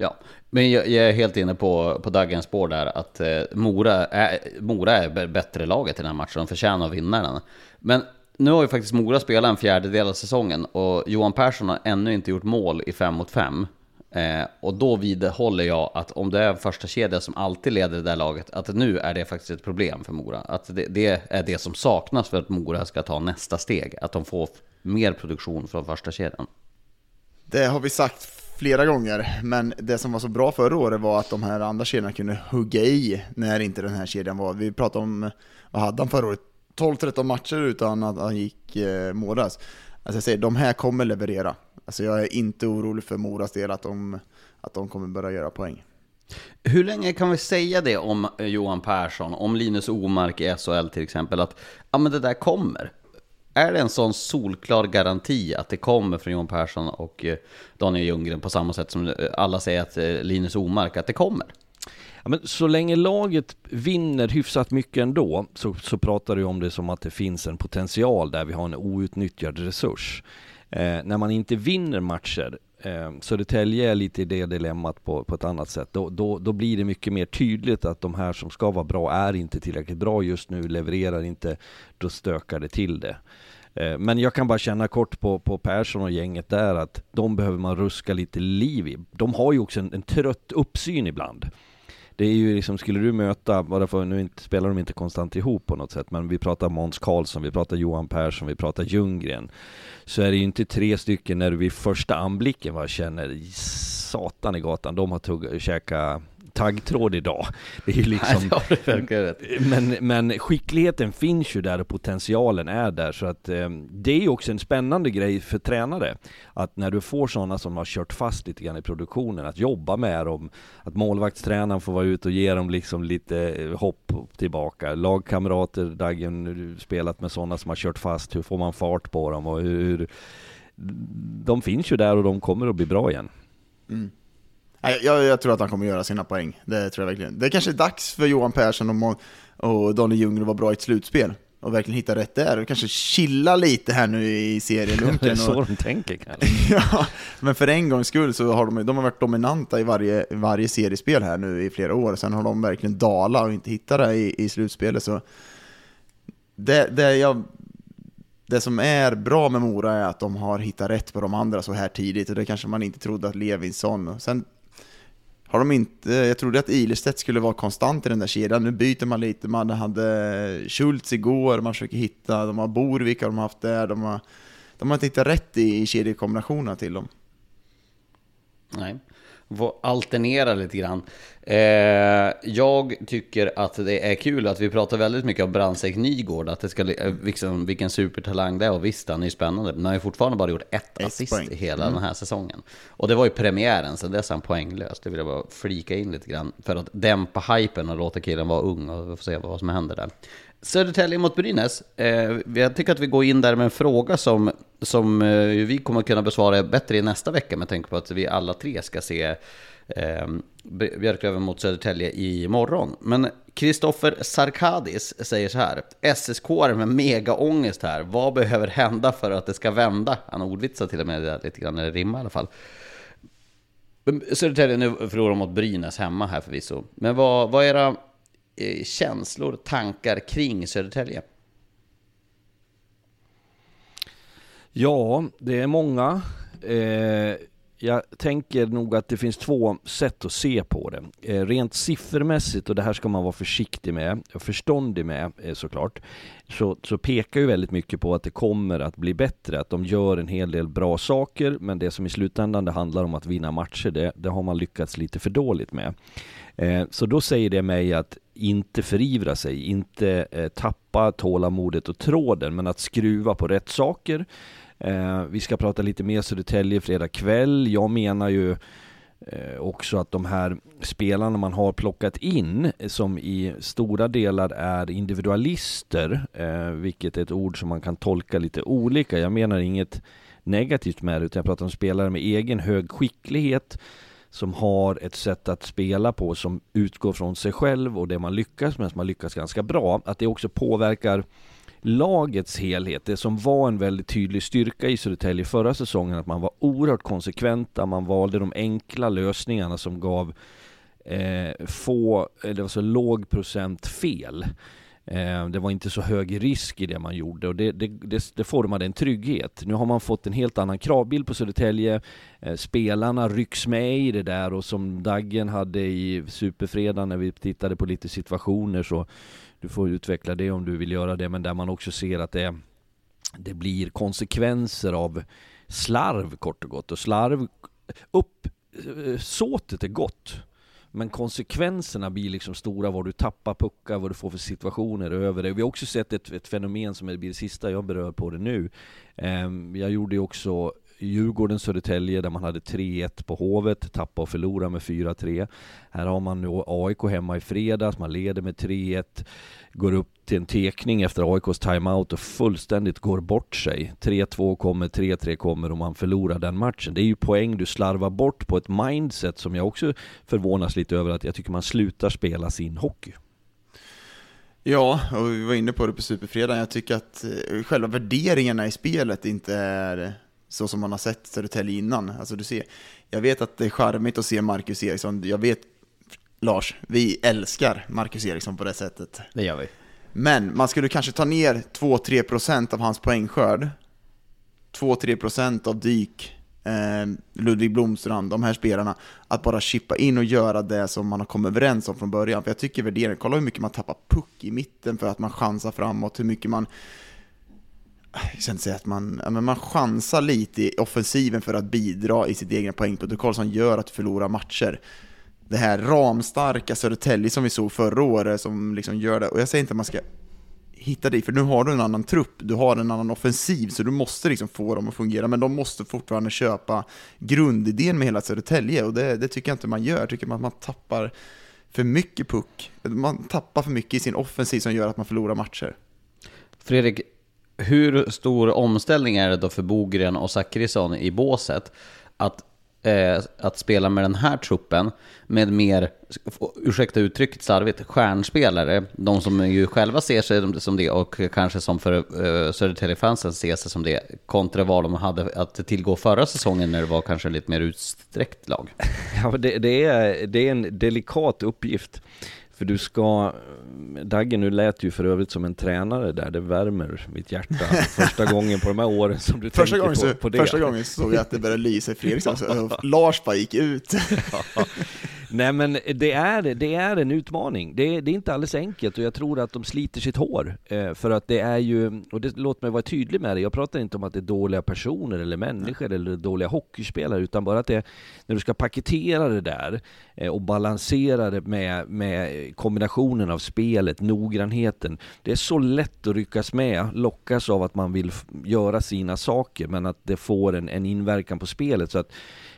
Ja, men jag, jag, är helt inne på, på Daggens spår där att eh, Mora, är, Mora är bättre laget i den här matchen, de förtjänar att vinna den. Men nu har ju faktiskt Mora spelat en fjärdedel av säsongen och Johan Persson har ännu inte gjort mål i 5 mot 5. Eh, och då vidhåller jag att om det är första kedja som alltid leder det där laget, att nu är det faktiskt ett problem för Mora. Att det, det är det som saknas för att Mora ska ta nästa steg, att de får mer produktion från första kedjan. Det har vi sagt flera gånger, men det som var så bra förra året var att de här andra kedjorna kunde hugga i när inte den här kedjan var. Vi pratade om, vad hade han förra året? 12-13 matcher utan att han gick eh, Moras. Alltså jag säger, de här kommer leverera. Alltså jag är inte orolig för Moras del att de, att de kommer börja göra poäng. Hur länge kan vi säga det om Johan Persson, om Linus Omark i SHL till exempel, att ja, men det där kommer? Är det en sån solklar garanti att det kommer från Johan Persson och eh, Daniel Ljunggren på samma sätt som eh, alla säger att eh, Linus Omark, att det kommer? Ja, men så länge laget vinner hyfsat mycket ändå så, så pratar du om det som att det finns en potential där vi har en outnyttjad resurs. Eh, när man inte vinner matcher, eh, Södertälje är lite i det dilemmat på, på ett annat sätt, då, då, då blir det mycket mer tydligt att de här som ska vara bra är inte tillräckligt bra just nu, levererar inte, då stökar det till det. Eh, men jag kan bara känna kort på, på Persson och gänget där att de behöver man ruska lite liv i. De har ju också en, en trött uppsyn ibland det är ju liksom, skulle du möta, bara för nu inte, spelar de inte konstant ihop på något sätt, men vi pratar Måns Karlsson, vi pratar Johan Persson, vi pratar Ljunggren. Så är det ju inte tre stycken när du vid första anblicken bara känner satan i gatan, de har tugg, käkat taggtråd idag. Det är ju [LAUGHS] liksom... men, men skickligheten finns ju där och potentialen är där. Så att eh, det är ju också en spännande grej för tränare. Att när du får sådana som har kört fast lite grann i produktionen, att jobba med dem. Att målvaktstränaren får vara ute och ge dem liksom lite eh, hopp tillbaka. Lagkamrater, Daggen, spelat med sådana som har kört fast. Hur får man fart på dem och hur... De finns ju där och de kommer att bli bra igen. Mm. Jag, jag, tror att han kommer göra sina poäng. Det tror jag verkligen. Det kanske är dags för Johan Persson och, och Daniel Ljunggren att vara bra i ett slutspel. Och verkligen hitta rätt där. Och kanske chilla lite här nu i serielunken. [LAUGHS] det är så och... de tänker [LAUGHS] kanske. ja, men för en gångs skull så har de, de har varit dominanta i varje, varje seriespel här nu i flera år. Sen har de verkligen dalat och inte hittat det i, i slutspelet. Så det, det, jag, det som är bra med Mora är att de har hittat rätt på de andra så här tidigt och det kanske man inte trodde att Levinsson... Sen har de inte, jag trodde att Ilestedt skulle vara konstant i den där kedjan, nu byter man lite, man hade Schultz igår, man försöker hitta, de har Borvik har de haft där, de har, de har inte hittat rätt i, i kedjekombinationerna till dem. Nej alternera lite grann. Eh, jag tycker att det är kul att vi pratar väldigt mycket om Brandsäck Nygård, att det ska, liksom, vilken supertalang det är, och visst han är ju spännande, men han har ju fortfarande bara gjort ett, ett assist poäng. i hela mm. den här säsongen. Och det var ju premiären, sen dess är han poänglös, det vill jag bara flika in lite grann, för att dämpa hypen och låta killen vara ung, och vi får se vad som händer där. Södertälje mot Brynäs. Eh, jag tycker att vi går in där med en fråga som, som eh, vi kommer kunna besvara bättre i nästa vecka med tanke på att vi alla tre ska se eh, Björklöven mot Södertälje imorgon. Men Kristoffer Sarkadis säger så här. SSK är med mega ångest här. Vad behöver hända för att det ska vända? Han ordvitsar till och med lite grann, eller rimmar i alla fall. Södertälje nu förlorar mot Brynäs hemma här förvisso. Men vad, vad är era Eh, känslor, tankar kring Södertälje? Ja, det är många. Eh, jag tänker nog att det finns två sätt att se på det. Eh, rent siffermässigt, och det här ska man vara försiktig med, och förståndig med eh, såklart, så, så pekar ju väldigt mycket på att det kommer att bli bättre, att de gör en hel del bra saker, men det som i slutändan det handlar om att vinna matcher, det, det har man lyckats lite för dåligt med. Eh, så då säger det mig att inte förivra sig, inte eh, tappa tålamodet och tråden, men att skruva på rätt saker. Eh, vi ska prata lite mer Södertälje fredag kväll. Jag menar ju eh, också att de här spelarna man har plockat in, som i stora delar är individualister, eh, vilket är ett ord som man kan tolka lite olika. Jag menar inget negativt med det, utan jag pratar om spelare med egen hög skicklighet, som har ett sätt att spela på som utgår från sig själv och det man lyckas med, som man lyckas ganska bra, att det också påverkar lagets helhet. Det som var en väldigt tydlig styrka i Södertälje förra säsongen, att man var oerhört konsekventa, man valde de enkla lösningarna som gav eh, få, det var så låg procent fel. Eh, det var inte så hög risk i det man gjorde och det, det, det, det, formade en trygghet. Nu har man fått en helt annan kravbild på Södertälje. Eh, spelarna rycks med i det där och som Daggen hade i Superfredag när vi tittade på lite situationer så du får utveckla det om du vill göra det men där man också ser att det, det blir konsekvenser av slarv kort och gott och slarv uppsåtet eh, är gott. Men konsekvenserna blir liksom stora, vad du tappar puckar, vad du får för situationer över det. Vi har också sett ett, ett fenomen som är det sista jag berör på det nu. Ehm, jag gjorde ju också Djurgården, Södertälje där man hade 3-1 på Hovet, tappa och förlora med 4-3. Här har man nu AIK hemma i fredags, man leder med 3-1, går upp till en tekning efter AIKs timeout och fullständigt går bort sig. 3-2 kommer, 3-3 kommer och man förlorar den matchen. Det är ju poäng du slarvar bort på ett mindset som jag också förvånas lite över att jag tycker man slutar spela sin hockey. Ja, och vi var inne på det på Superfredagen. Jag tycker att eh, själva värderingarna i spelet inte är så som man har sett Södertälje innan. Alltså du ser, jag vet att det är charmigt att se Marcus Eriksson. Jag vet, Lars, vi älskar Marcus Eriksson på det sättet. Det gör vi. Men man skulle kanske ta ner 2-3% av hans poängskörd. 2-3% av Dyk, eh, Ludvig Blomstrand, de här spelarna. Att bara chippa in och göra det som man har kommit överens om från början. För jag tycker värderingen, kolla hur mycket man tappar puck i mitten för att man chansar framåt, hur mycket man jag ska inte säga att man, men man chansar lite i offensiven för att bidra i sitt egna poängprotokoll som gör att du förlorar matcher. Det här ramstarka Södertälje som vi såg förra året som liksom gör det, och jag säger inte att man ska hitta dig, för nu har du en annan trupp, du har en annan offensiv, så du måste liksom få dem att fungera, men de måste fortfarande köpa grundidén med hela Södertälje, och det, det tycker jag inte man gör, jag tycker att man tappar för mycket puck, man tappar för mycket i sin offensiv som gör att man förlorar matcher. Fredrik, hur stor omställning är det då för Bogren och Zachrisson i båset att, eh, att spela med den här truppen med mer, ursäkta uttrycket slarvigt, stjärnspelare, de som ju själva ser sig som det och kanske som för eh, Södertäljefansen ser sig som det, kontra vad de hade att tillgå förra säsongen när det var kanske lite mer utsträckt lag? [LAUGHS] Ja, det, det, är, det är en delikat uppgift. För du ska, Dagge nu lät ju för övrigt som en tränare där, det värmer mitt hjärta första [LAUGHS] gången på de här åren som du första tänker gången på, på det. Första gången såg jag att det började lysa i Fredriksson, [LAUGHS] Lars bara gick ut. Nej men det är, det är en utmaning. Det är, det är inte alldeles enkelt och jag tror att de sliter sitt hår. Eh, för att det är ju, och det, låt mig vara tydlig med det, jag pratar inte om att det är dåliga personer eller människor eller dåliga hockeyspelare, utan bara att det, när du ska paketera det där eh, och balansera det med, med kombinationen av spelet, noggrannheten. Det är så lätt att ryckas med, lockas av att man vill göra sina saker, men att det får en, en inverkan på spelet. Så att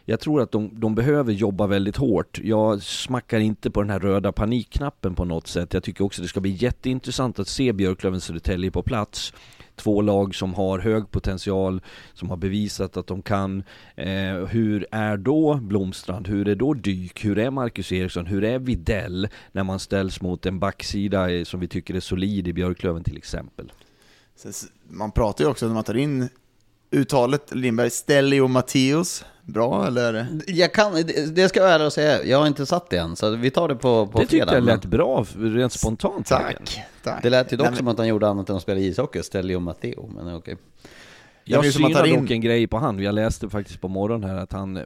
jag tror att de, de behöver jobba väldigt hårt. Jag smackar inte på den här röda panikknappen på något sätt. Jag tycker också det ska bli jätteintressant att se Björklöven Södertälje på plats. Två lag som har hög potential, som har bevisat att de kan. Eh, hur är då Blomstrand? Hur är då Dyk? Hur är Marcus Eriksson? Hur är Videll när man ställs mot en backsida eh, som vi tycker är solid i Björklöven till exempel? Man pratar ju också när man tar in uttalet Lindberg, Stellio Matteus, bra eller? Jag kan, det ska jag ärligt säga, jag har inte satt det än, så vi tar det på, på Det tyckte jag lät bra, rent spontant. Tack, tack. Det lät ju dock Nej, men... som att han gjorde annat än att spela ishockey, Stellio Matteo, men okej. Okay. Jag synar in... dock en grej på han, jag läste faktiskt på morgonen här att han,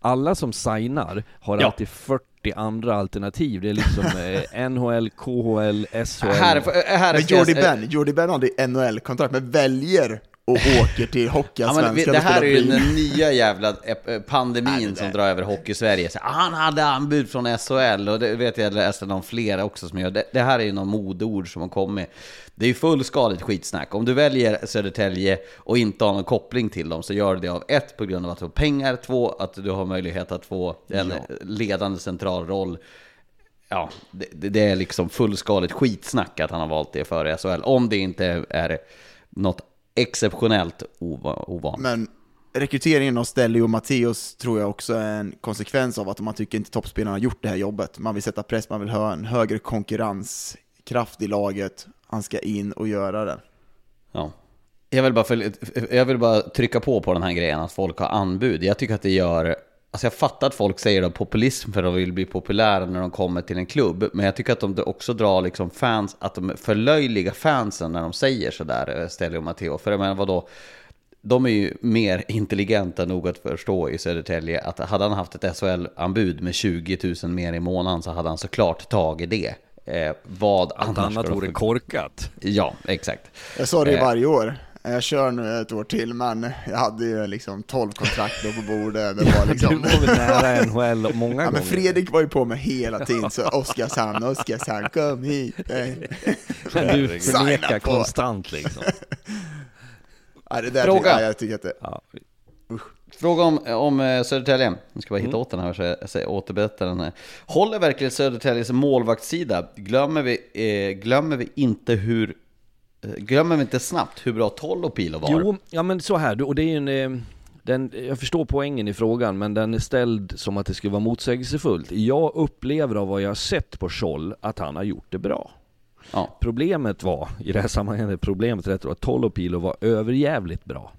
alla som signar har ja. alltid 40 andra alternativ. Det är liksom [LAUGHS] eh, NHL, KHL, SHL. Här, här men Jordy Ben, Jordy Ben har det NHL-kontrakt, men väljer och åker till Hockeyallsvenskan ja, Det här är ju den nya jävla eh, pandemin som drar över Hockey-Sverige. Ah, han hade anbud från SHL och det vet jag läste någon flera också som gör. Det, det här är ju någon modord som har kommit. Det är ju fullskaligt skitsnack. Om du väljer Södertälje och inte har någon koppling till dem så gör du det av ett, på grund av att du har pengar, två, att du har möjlighet att få en ja. ledande central roll. Ja, det, det är liksom fullskaligt skitsnack att han har valt det före SHL. Om det inte är något exceptionellt ovan. Men rekryteringen av Stelli och Matteus tror jag också är en konsekvens av att man tycker inte toppspelarna har gjort det här jobbet. Man vill sätta press, man vill ha en högre konkurrenskraft i laget. Han ska in och göra det. Ja. Jag vill, bara jag vill bara trycka på på den här grejen att folk har anbud. Jag tycker att det gör Alltså jag fattar att folk säger att populism för att de vill bli populära när de kommer till en klubb. Men jag tycker att de också drar liksom fans, att de förlöjligar fansen när de säger sådär, eh, Stellio och Matteo. För jag menar vadå? De är ju mer intelligenta nog att förstå i Södertälje att hade han haft ett SHL-anbud med 20 000 mer i månaden så hade han såklart tagit det. Eh, vad Allt annat vore korkat. Ja, exakt. Jag sa det eh, varje år. Jag kör nu ett år till, men jag hade ju liksom 12 kontrakt då på bordet. Det [LAUGHS] var Du liksom... var väl nära NHL [LAUGHS] många Ja, gånger? men Fredrik var ju på mig hela tiden, så Oskarshamn, Oskarshamn, kom hit! [LAUGHS] Men du förnekar konstant liksom. Ja, det där Fråga. Tycker, ja, jag tycker att det... Ja. Fråga om, om eh, Södertälje. Nu ska bara hitta åt den här så jag, jag säger återberätta den här. Håller verkligen Södertäljes målvaktssida? Glömmer vi, eh, glömmer vi inte hur... eh, Glömmer vi inte snabbt hur bra Tolopilo var? Jo, ja men så här, och det är ju en... eh, Den, jag förstår poängen i frågan, men den är ställd som att det skulle vara motsägelsefullt. Jag upplever av vad jag har sett på Scholl att han har gjort det bra. Ja. Problemet var, i det här sammanhanget, problemet rätt att Tolopilo var överjävligt bra.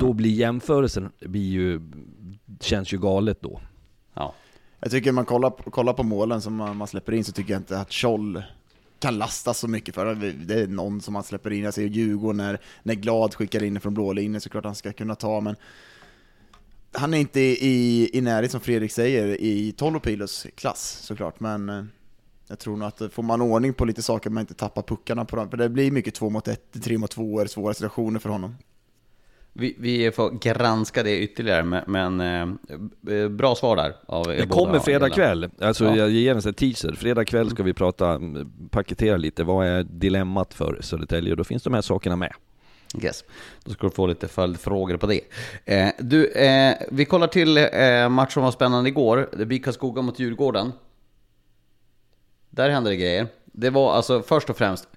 Då blir jämförelsen, blir ju, känns ju galet då. ja. Jag tycker man kollar, på- kollar på målen som man, man släpper in så tycker jag inte att Scholl kan lastas så mycket för det. Är någon som han släpper in. Jag ser Djurgården när, när Glad skickar in från blå linjen såklart han ska kunna ta, men han är inte i, i närhet som Fredrik säger i Tolopilos klass såklart, men eh, jag tror nog att eh, får man ordning på lite saker man inte tappar puckarna på dem, för det blir mycket två mot ett, tre mot två, är svåra situationer för honom. Vi, vi får granska det ytterligare, men, men eh, bra svar där. Av er Det båda kommer fredag kväll, alltså Ja. jag ger en teaser. Fredag kväll ska vi prata, mm, paketera lite, vad är dilemmat för Södertälje? Och då finns de här sakerna med. Yes. Då ska du få lite följdfrågor på det. Eh, du, eh, vi kollar till eh, match som var spännande igår. Det blir Karlskoga mot Djurgården. Där hände det grejer. Det var alltså först och främst, eh,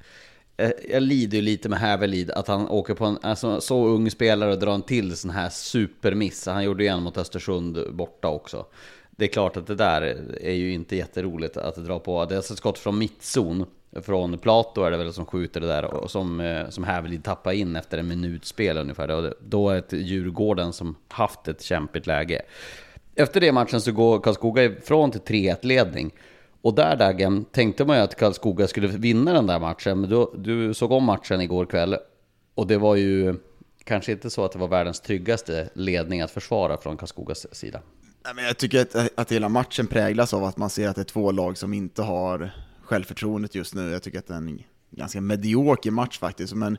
Eh, jag lider ju lite med Hävelid att han åker på en alltså, så ung spelare och drar en till sån här supermiss. Han gjorde ju en mot Östersund borta också. Det är klart att det där är ju inte jätteroligt att dra på. Det är alltså ett skott från mittzon. Från Plato är det väl som skjuter det där och som, eh, som Hävelid tappar in efter en minut spel ungefär. Och Då är det Djurgården som haft ett kämpigt läge. Efter det matchen så går Karlskoga ifrån till 3-1 ledning. Och där Dagen tänkte man ju att Karlskoga skulle vinna den där matchen. Men du, du såg om matchen igår kväll. Och det var ju kanske inte så att det var världens tryggaste ledning att försvara från Karlskogas sida. Nej, men jag tycker att, att hela matchen präglas av att man ser att det är två lag som inte har självförtroendet just nu. Jag tycker att det är en ganska medioker match faktiskt, men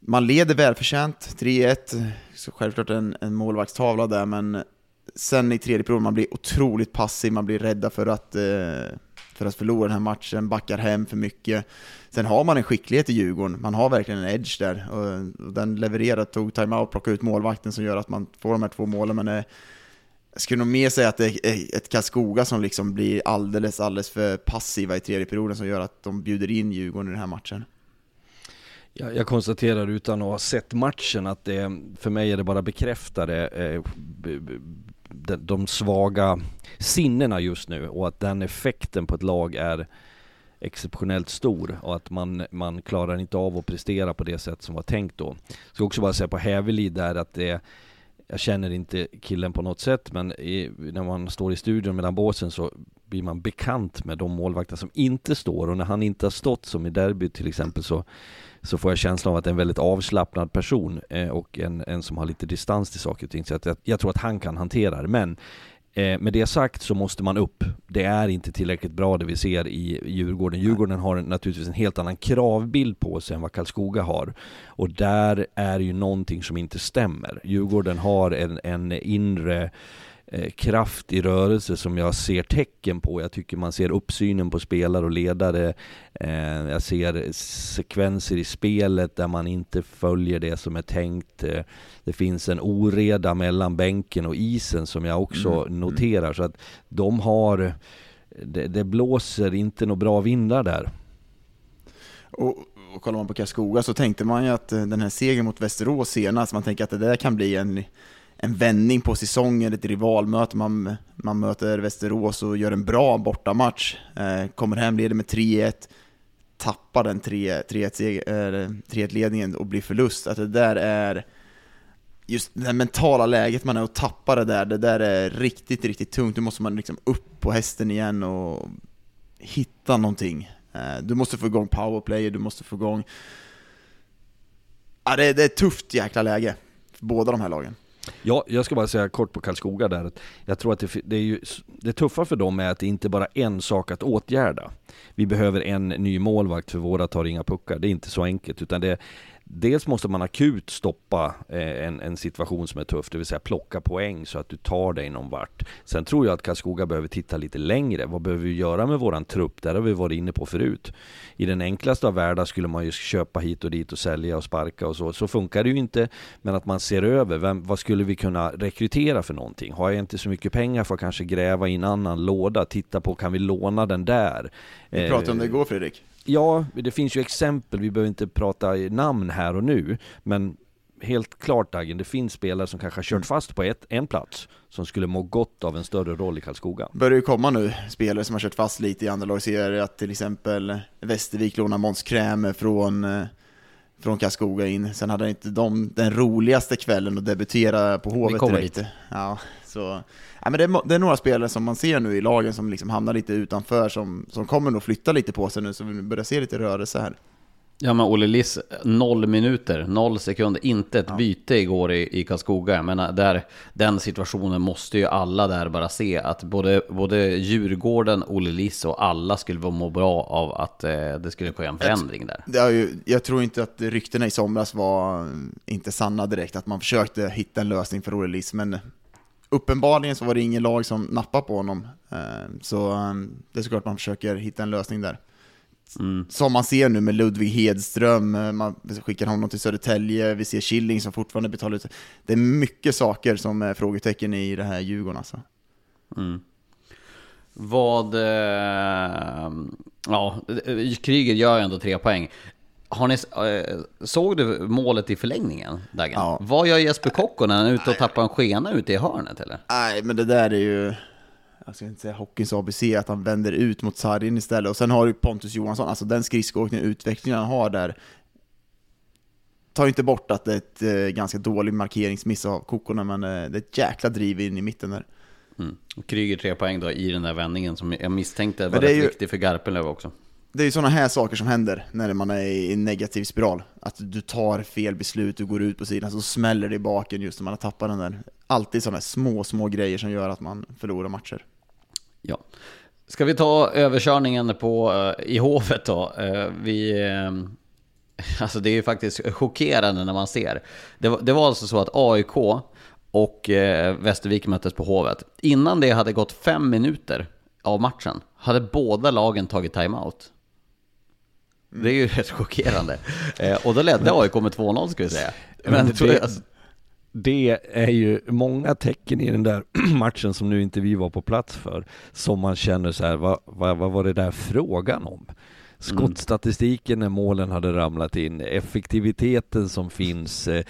man leder välförtjänt, 3-1, så självklart en, en målvaktstavla där, men sen i tredje perioden, man blir otroligt passiv, man blir rädda för att, eh, för att förlora den här matchen, backar hem för mycket. Sen har man en skicklighet i Djurgården, man har verkligen en edge där, och, den levererar, tog timeout, plockade ut målvakten som gör att man får de här två målen, men eh, jag skulle nog mer säga att det är ett Karlskoga som liksom blir alldeles, alldeles för passiva i tredje perioden som gör att de bjuder in Djurgården i den här matchen. Jag, jag konstaterar utan att ha sett matchen att det, för mig är det bara bekräftade eh, de, de svaga sinnena just nu och att den effekten på ett lag är exceptionellt stor och att man, man klarar inte av att prestera på det sätt som var tänkt då. Ska också bara säga på Hävelid där att det jag känner inte killen på något sätt men i, när man står i studion mellan båsen så blir man bekant med de målvakter som inte står och när han inte har stått som i derby till exempel så så får jag känslan av att det är en väldigt avslappnad person eh, och en, en som har lite distans till saker och ting. Så att jag, jag tror att han kan hantera det. Men eh, med det sagt så måste man upp. Det är inte tillräckligt bra det vi ser i Djurgården. Djurgården har naturligtvis en helt annan kravbild på sig än vad Karlskoga har. Och där är ju någonting som inte stämmer. Djurgården har en, en inre eh, kraft i rörelse som jag ser tecken på. Jag tycker man ser uppsynen på spelare och ledare. Eh, jag ser sekvenser i spelet där man inte följer det som är tänkt. Eh, det finns en oreda mellan bänken och isen som jag också noterar. Så att de har, det, det blåser inte några bra vindar där. Och, och kollar man på Karlskoga så tänkte man ju att den här segern mot Västerås senast, man tänker att det där kan bli en, en vändning på säsongen, ett rivalmöte, man, man möter Västerås och gör en bra bortamatch, eh, kommer hem, leder med 3-1, tappar den 3-1-ledningen eh, och blir förlust. Att det där är just det mentala läget man är och tappar det där, det där är riktigt, riktigt tungt. Då måste man liksom upp på hästen igen och hitta någonting. Eh, Du måste få igång powerplay, du måste få igång... Ja, det, det är ett tufft jäkla läge för båda de här lagen. Ja, jag ska bara säga kort på Karlskoga där att jag tror att det, det är ju, det tuffa för dem är att det inte bara är en sak att åtgärda. Vi behöver en ny målvakt för våra tar inga puckar. Det är inte så enkelt utan det, dels måste man akut stoppa eh, en, en situation som är tuff, det vill säga plocka poäng så att du tar dig någon vart. Sen tror jag att Karlskoga behöver titta lite längre. Vad behöver vi göra med våran trupp? Där har vi varit inne på förut. I den enklaste av världar skulle man ju köpa hit och dit och sälja och sparka och så. Så funkar det ju inte. Men att man ser över, vem, vad skulle vi kunna rekrytera för någonting? Har jag inte så mycket pengar för att kanske gräva i en annan låda, titta på kan vi låna den där? Vi pratade om det igår Fredrik. Ja, det finns ju exempel, vi behöver inte prata namn här och nu, men helt klart Dagen, det finns spelare som kanske har kört fast på ett, en plats som skulle må gott av en större roll i Karlskoga. börjar ju komma nu spelare som har kört fast lite i andra lagserier, att till exempel Västervik lånar Måns Krämer från, eh, från Karlskoga in. Sen hade inte de den roligaste kvällen att debutera på Hovet direkt. Ja, så, ja, men det, är, det är några spelare som man ser nu i lagen som liksom hamnar lite utanför, som, som kommer nog flytta lite på sig nu, så vi börjar se lite rörelse här. Ja men Olle Liss, noll minuter, noll sekunder, inte ett byte igår i, i Karlskoga. Jag menar, där, den situationen måste ju alla där bara se att både, både Djurgården, Olle Liss och alla skulle vara må bra av att eh, det skulle ske en förändring där. Det ju, jag tror inte att ryktena i somras var inte sanna direkt, att man försökte hitta en lösning för Olle Liss, men uppenbarligen så var det ingen lag som nappade på honom. Eh, Så eh, det är såklart man försöker hitta en lösning där. Som man ser nu med Ludvig Hedström, eh, man skickar honom till Södertälje, vi ser Killing som fortfarande betalar ut. Det är mycket saker som är frågetecken i det här Djurgården alltså. Vad... Eh, ja, eh, Kryger gör ändå tre poäng. Har ni, eh, såg du målet i förlängningen, Dagen? Ja. Vad gör Jesper Kokko när han är ute och tappar en skena ute i hörnet eller? Nej, men det där är ju, jag ska inte säga hockeyns ABC, att han vänder ut mot sargen istället. Och sen har du Pontus Johansson, alltså den skridskoåkningen, utvecklingen han har där, tar inte bort att det är ett eh, ganska dålig markeringsmiss av Kokkorna, men eh, det är ett jäkla driv in i mitten där. Mm. Och Kryger tre poäng då i den där vändningen som jag misstänkte var rätt ju- viktig för Garpenlöv också. Det är ju sådana här saker som händer när man är i en negativ spiral. Att du tar fel beslut, du går ut på sidan, så smäller det i baken just när man har tappat den där. Alltid sådana små, små grejer som gör att man förlorar matcher. Ja. Ska vi ta överkörningen på, eh, i Hovet då? Eh, vi, eh, [LAUGHS] alltså det är ju faktiskt chockerande när man ser. Det var, det var alltså så att AIK och Västervik möttes på Hovet. Innan det hade gått fem minuter av matchen hade båda lagen tagit timeout. Det är ju [LAUGHS] rätt chockerande. Eh, och då ledde AIK med 2-0 ska vi säga. Men, Men det- jag, alltså, Det är ju många tecken i den där [CLEARS THROAT] matchen som nu inte vi var på plats för, som man känner så här, vad, vad, vad var det där frågan om? Skottstatistiken när målen hade ramlat in, effektiviteten som finns, eh,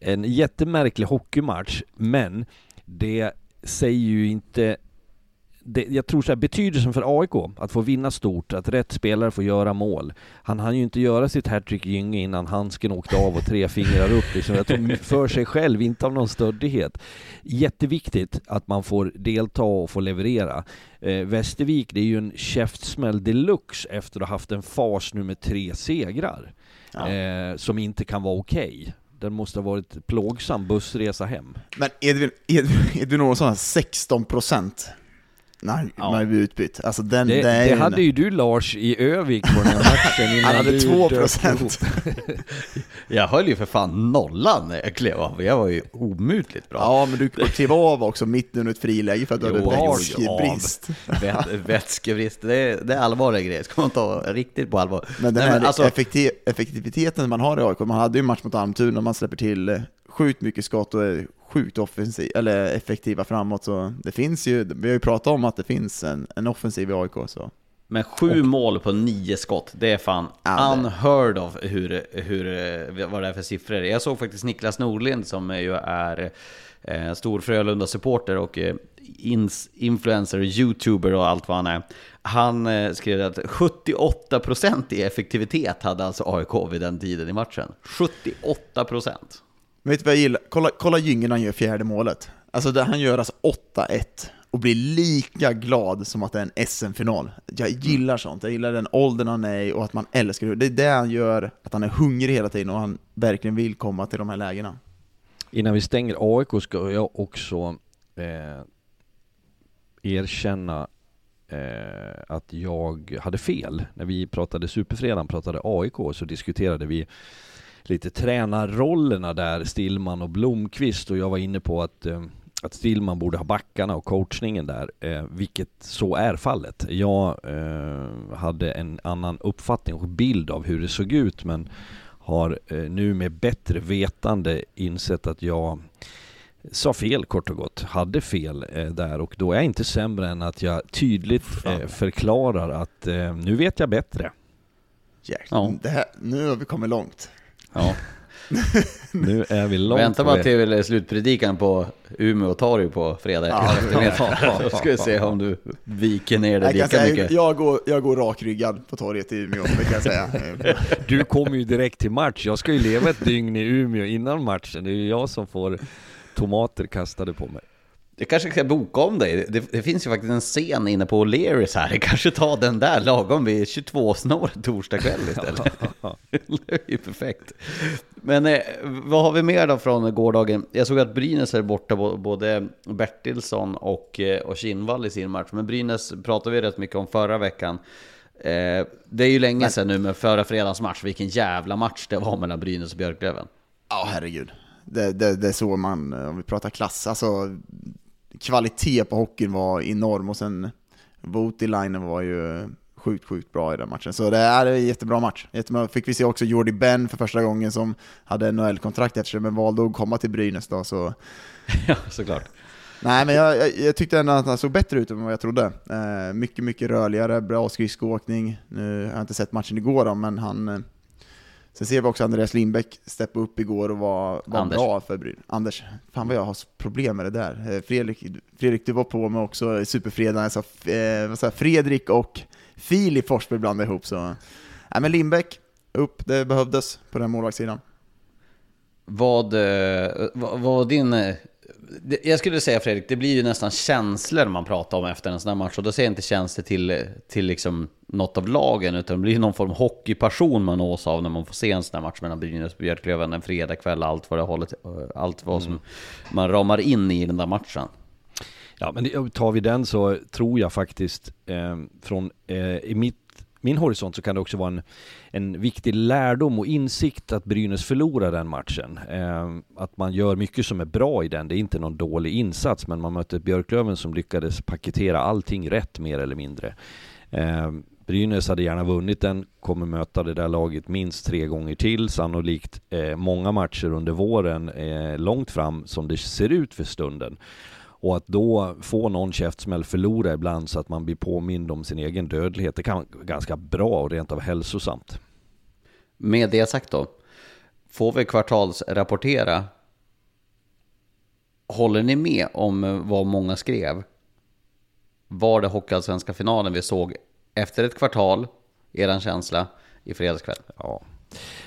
en jättemärklig hockeymatch, men det säger ju inte det, jag tror så här, betydelsen för AIK, att få vinna stort, att rätt spelare får göra mål. Han hann ju inte göra sitt hattrick Gynge innan handsken åkte av och tre fingrar upp. Liksom. Jag tror för sig själv, inte av någon stöddighet. Jätteviktigt att man får delta och få leverera. Eh, Västervik, det är ju en käftsmäll deluxe efter att ha haft en fas nu med tre segrar. Ja. Eh, som inte kan vara okej. Den måste ha varit plågsam bussresa hem. Men Edvin, Edvin, Edvin Olsson har 16 procent han Ja. han blir utbytt. Alltså den, Det, det det hade ju du Lars i Övik på den här matchen [LAUGHS] innan Han hade du 2 dök procent. [LAUGHS] jag höll ju för fan nollan när jag klev av. Jag var ju omutligt bra. Ja, men du klev av också mitt under ett friläge för att du Jo, hade vätskebrist. Vät, vätskebrist, det är, det är allvarliga grejer. Ska man ta riktigt på allvar. Men den Nej, här alltså, effekti- effektiviteten man har i AIK, man hade ju match mot Almtuna, man släpper till eh, sjukt mycket skott och är sjukt offensiv, eller effektiva framåt. Så det finns ju, vi har ju pratat om att det finns en, en offensiv i AIK. Så. Men sju mål på nio skott, det är fan Ja, unheard of hur, hur, vad det är för siffror. Jag såg faktiskt Niklas Norlind som ju är eh, stor Frölunda-supporter och eh, ins, influencer, youtuber och allt vad han är. Han eh, skrev att 78% i effektivitet hade alltså AIK vid den tiden i matchen. 78%! Men vet du vad jag gillar? Kolla, kolla Gyngen när han gör fjärde målet. Alltså där han gör alltså 8-1 och blir lika glad som att det är en SM-final. Jag gillar sånt, jag gillar den åldern han är i och att man älskar det. Det är det han gör, att han är hungrig hela tiden och han verkligen vill komma till de här lägena. Innan vi stänger AIK ska jag också eh, erkänna eh, att jag hade fel. När vi pratade Superfredagen, pratade AIK, så diskuterade vi lite tränarrollerna där, Stillman och Blomqvist och jag var inne på att eh, att Stillman borde ha backarna och coachningen där, eh, vilket så är fallet. Jag eh, hade en annan uppfattning och bild av hur det såg ut men har eh, nu med bättre vetande insett att jag sa fel kort och gott, hade fel eh, där och då är jag inte sämre än att jag tydligt eh, förklarar att eh, nu vet jag bättre. Jäklar, Ja. det här, nu har vi kommit långt. Ja. [LAUGHS] Nu är vi långt Vänta på bara det. till slutpredikan på Umeå torg på fredag Ja. eftermiddag. Då [LAUGHS] ska vi se om du viker ner dig lika säga, mycket. jag, går, jag går rakryggad på torget i Umeå, det kan jag säga. [LAUGHS] Du kommer ju direkt till match, jag ska ju leva ett dygn i Umeå innan matchen, det är ju jag som får tomater kastade på mig. Jag kanske ska boka om dig. Det, det finns ju faktiskt en scen inne på O'Learys här. Jag [LAUGHS] kanske ta den där lagom vid 22-snåret torsdag kväll istället. [LAUGHS] det är ju perfekt. Men eh, vad har vi mer då från gårdagen? Jag såg att Brynäs är borta bo- både Bertilsson och, eh, och Kinnvall i sin match. Men Brynäs pratade vi rätt mycket om förra veckan. Eh, det är ju länge sedan nu med förra fredagens match. Vilken jävla match det var mellan Brynäs och Björklöven. Ja, herregud. Det, det, det är så man, eh, om vi pratar klass, alltså kvalitet på hockeyn var enorm och sen Voutilainen var ju sjukt, sjukt bra i den matchen. Så det är en jättebra match. Jättebra. Fick vi se också Jordi Ben för första gången som hade NHL-kontrakt efter sig, men valde att komma till Brynäs då, så [LAUGHS] ja, såklart. Nej, men jag, jag, jag tyckte ändå att han såg bättre ut än vad jag trodde. Eh, mycket, mycket rörligare, bra skridskoåkning. Nu har jag inte sett matchen igår då, men han... Sen ser vi också Andreas Lindbäck steppa upp igår och var, var bra för Brynäs. Anders, fan vad jag har problem med det där. Eh, Fredrik, Fredrik du var på mig också i Superfredagen, jag sa eh, sa Fredrik och Filip Forsberg blandade ihop så... Nej men Lindbäck, upp, det behövdes på den målvaktssidan. Vad, eh, vad, vad din... Jag skulle säga Fredrik, det blir ju nästan känslor man pratar om efter en sån här match. Och då säger jag inte känslor till, till liksom något av lagen, utan det blir någon form av hockeypassion man nås av när man får se en sån här match mellan Brynäs och Björklöven en fredagkväll. Allt vad det håller, allt vad som man ramar in i den där matchen. Ja, men tar vi den så tror jag faktiskt eh, från eh, i mitt min horisont så kan det också vara en, en viktig lärdom och insikt att Brynäs förlorar den matchen. Eh, att man gör mycket som är bra i den. Det är inte någon dålig insats, men man möter Björklöven som lyckades paketera allting rätt mer eller mindre. Eh, Brynäs hade gärna vunnit den, kommer möta det där laget minst tre gånger till, sannolikt eh, många matcher under våren, eh, långt fram som det ser ut för stunden. Och att då få någon käftsmäll förlora ibland så att man blir påmind om sin egen dödlighet, det kan vara ganska bra och rent av hälsosamt. Med det sagt då, får vi kvartalsrapportera. Håller ni med om vad många skrev? Var det Hockeyallsvenska finalen vi såg efter ett kvartal, eran känsla, i fredagskväll? Ja.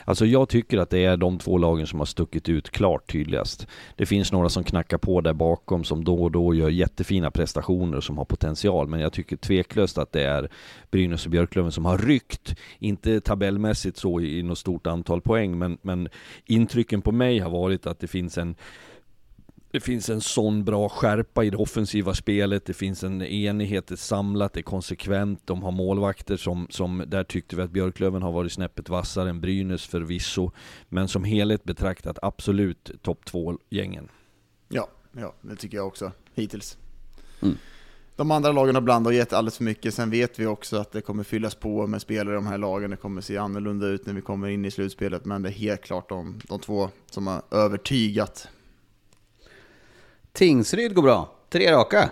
Alltså jag tycker att det är de två lagen som har stuckit ut klart tydligast. Det finns några som knackar på där bakom som då och då gör jättefina prestationer och som har potential. Men jag tycker tveklöst att det är Brynäs och Björklöven som har ryckt. Inte tabellmässigt så i något stort antal poäng, men, men intrycken på mig har varit att det finns en det finns en sån bra skärpa i det offensiva spelet, det finns en enighet, det är samlat, det är konsekvent, de har målvakter som, som där tyckte vi att Björklöven har varit snäppet vassare än Brynäs förvisso, men som helhet betraktat absolut topp två gängen. Ja, ja, det tycker jag också, hittills. Mm. De andra lagen har blandat och gett alldeles för mycket, sen vet vi också att det kommer fyllas på med spelare i de här lagen, det kommer se annorlunda ut när vi kommer in i slutspelet, men det är helt klart de, de två som har övertygat. Tingsryd går bra. Tre raka.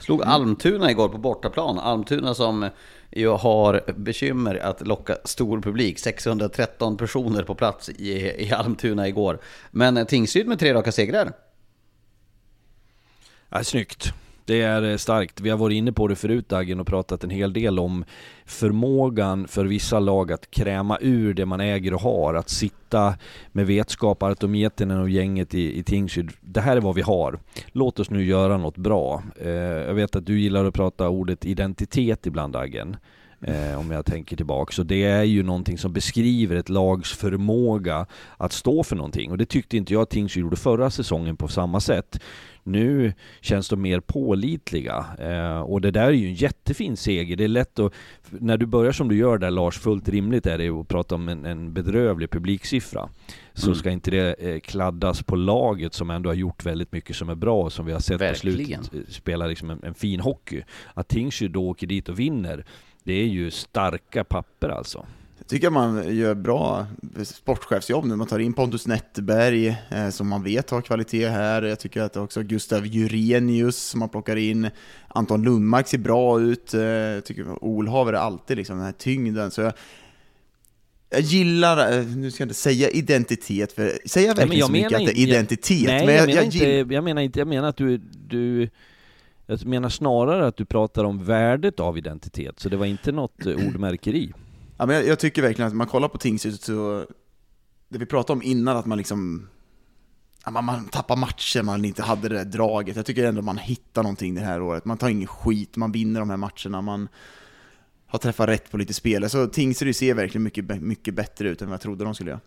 Slog Almtuna igår på bortaplan. Almtuna som ju har bekymmer att locka stor publik. 613 personer på plats i, i Almtuna igår. Men Tingsryd med tre raka segrar. Ja, snyggt. Det är eh, starkt. Vi har varit inne på det förut Dagen och pratat en hel del om förmågan för vissa lag att kräma ur det man äger och har. Att sitta med vetskap, Artometinen och gänget i, i Tingsryd. Det här är vad vi har. Låt oss nu göra något bra. Eh, jag vet att du gillar att prata ordet identitet ibland Dagen. Eh, om jag tänker tillbaka. Så det är ju någonting som beskriver ett lags förmåga att stå för någonting. Och det tyckte inte jag att Tingsryd gjorde förra säsongen på samma sätt. Nu känns de mer pålitliga. Eh, och det där är ju en jättefin seger. Det är lätt att... När du börjar som du gör där Lars, fullt rimligt är det att prata om en, en bedrövlig publiksiffra. Så Mm. ska inte det eh, kladdas på laget som ändå har gjort väldigt mycket som är bra och som vi har sett Verkligen. på slutet eh, spela liksom en, en fin hockey. Att Tingsryd då åker dit och vinner, det är ju starka papper alltså. Jag tycker man gör bra sportchefsjobb nu. Man tar in Pontus Netterberg, eh, som man vet har kvalitet här. Jag tycker att också Gustav Jurenius, som man plockar in. Anton Lundmark ser bra ut. Eh, jag tycker Olhaver är alltid liksom den här tyngden. Så jag, jag gillar, eh, nu ska jag inte säga identitet, för säger jag Nej, men verkligen jag så mycket att det är jag- identitet? Nej, men jag, menar gill- inte, jag menar inte, jag menar att du, du jag menar snarare att du pratar om värdet av identitet, så det var inte något eh, ordmärkeri. Ja, men jag, jag tycker verkligen att man kollar på Tingsryd så, det vi pratade om innan, att man liksom man, man tappar matcher, man inte hade det där draget. Jag tycker ändå man hittar någonting det här året. Man tar ingen skit, man vinner de här matcherna, man har träffat rätt på lite spel. Så Tingsryd ser verkligen mycket, mycket bättre ut än vad jag trodde de skulle göra.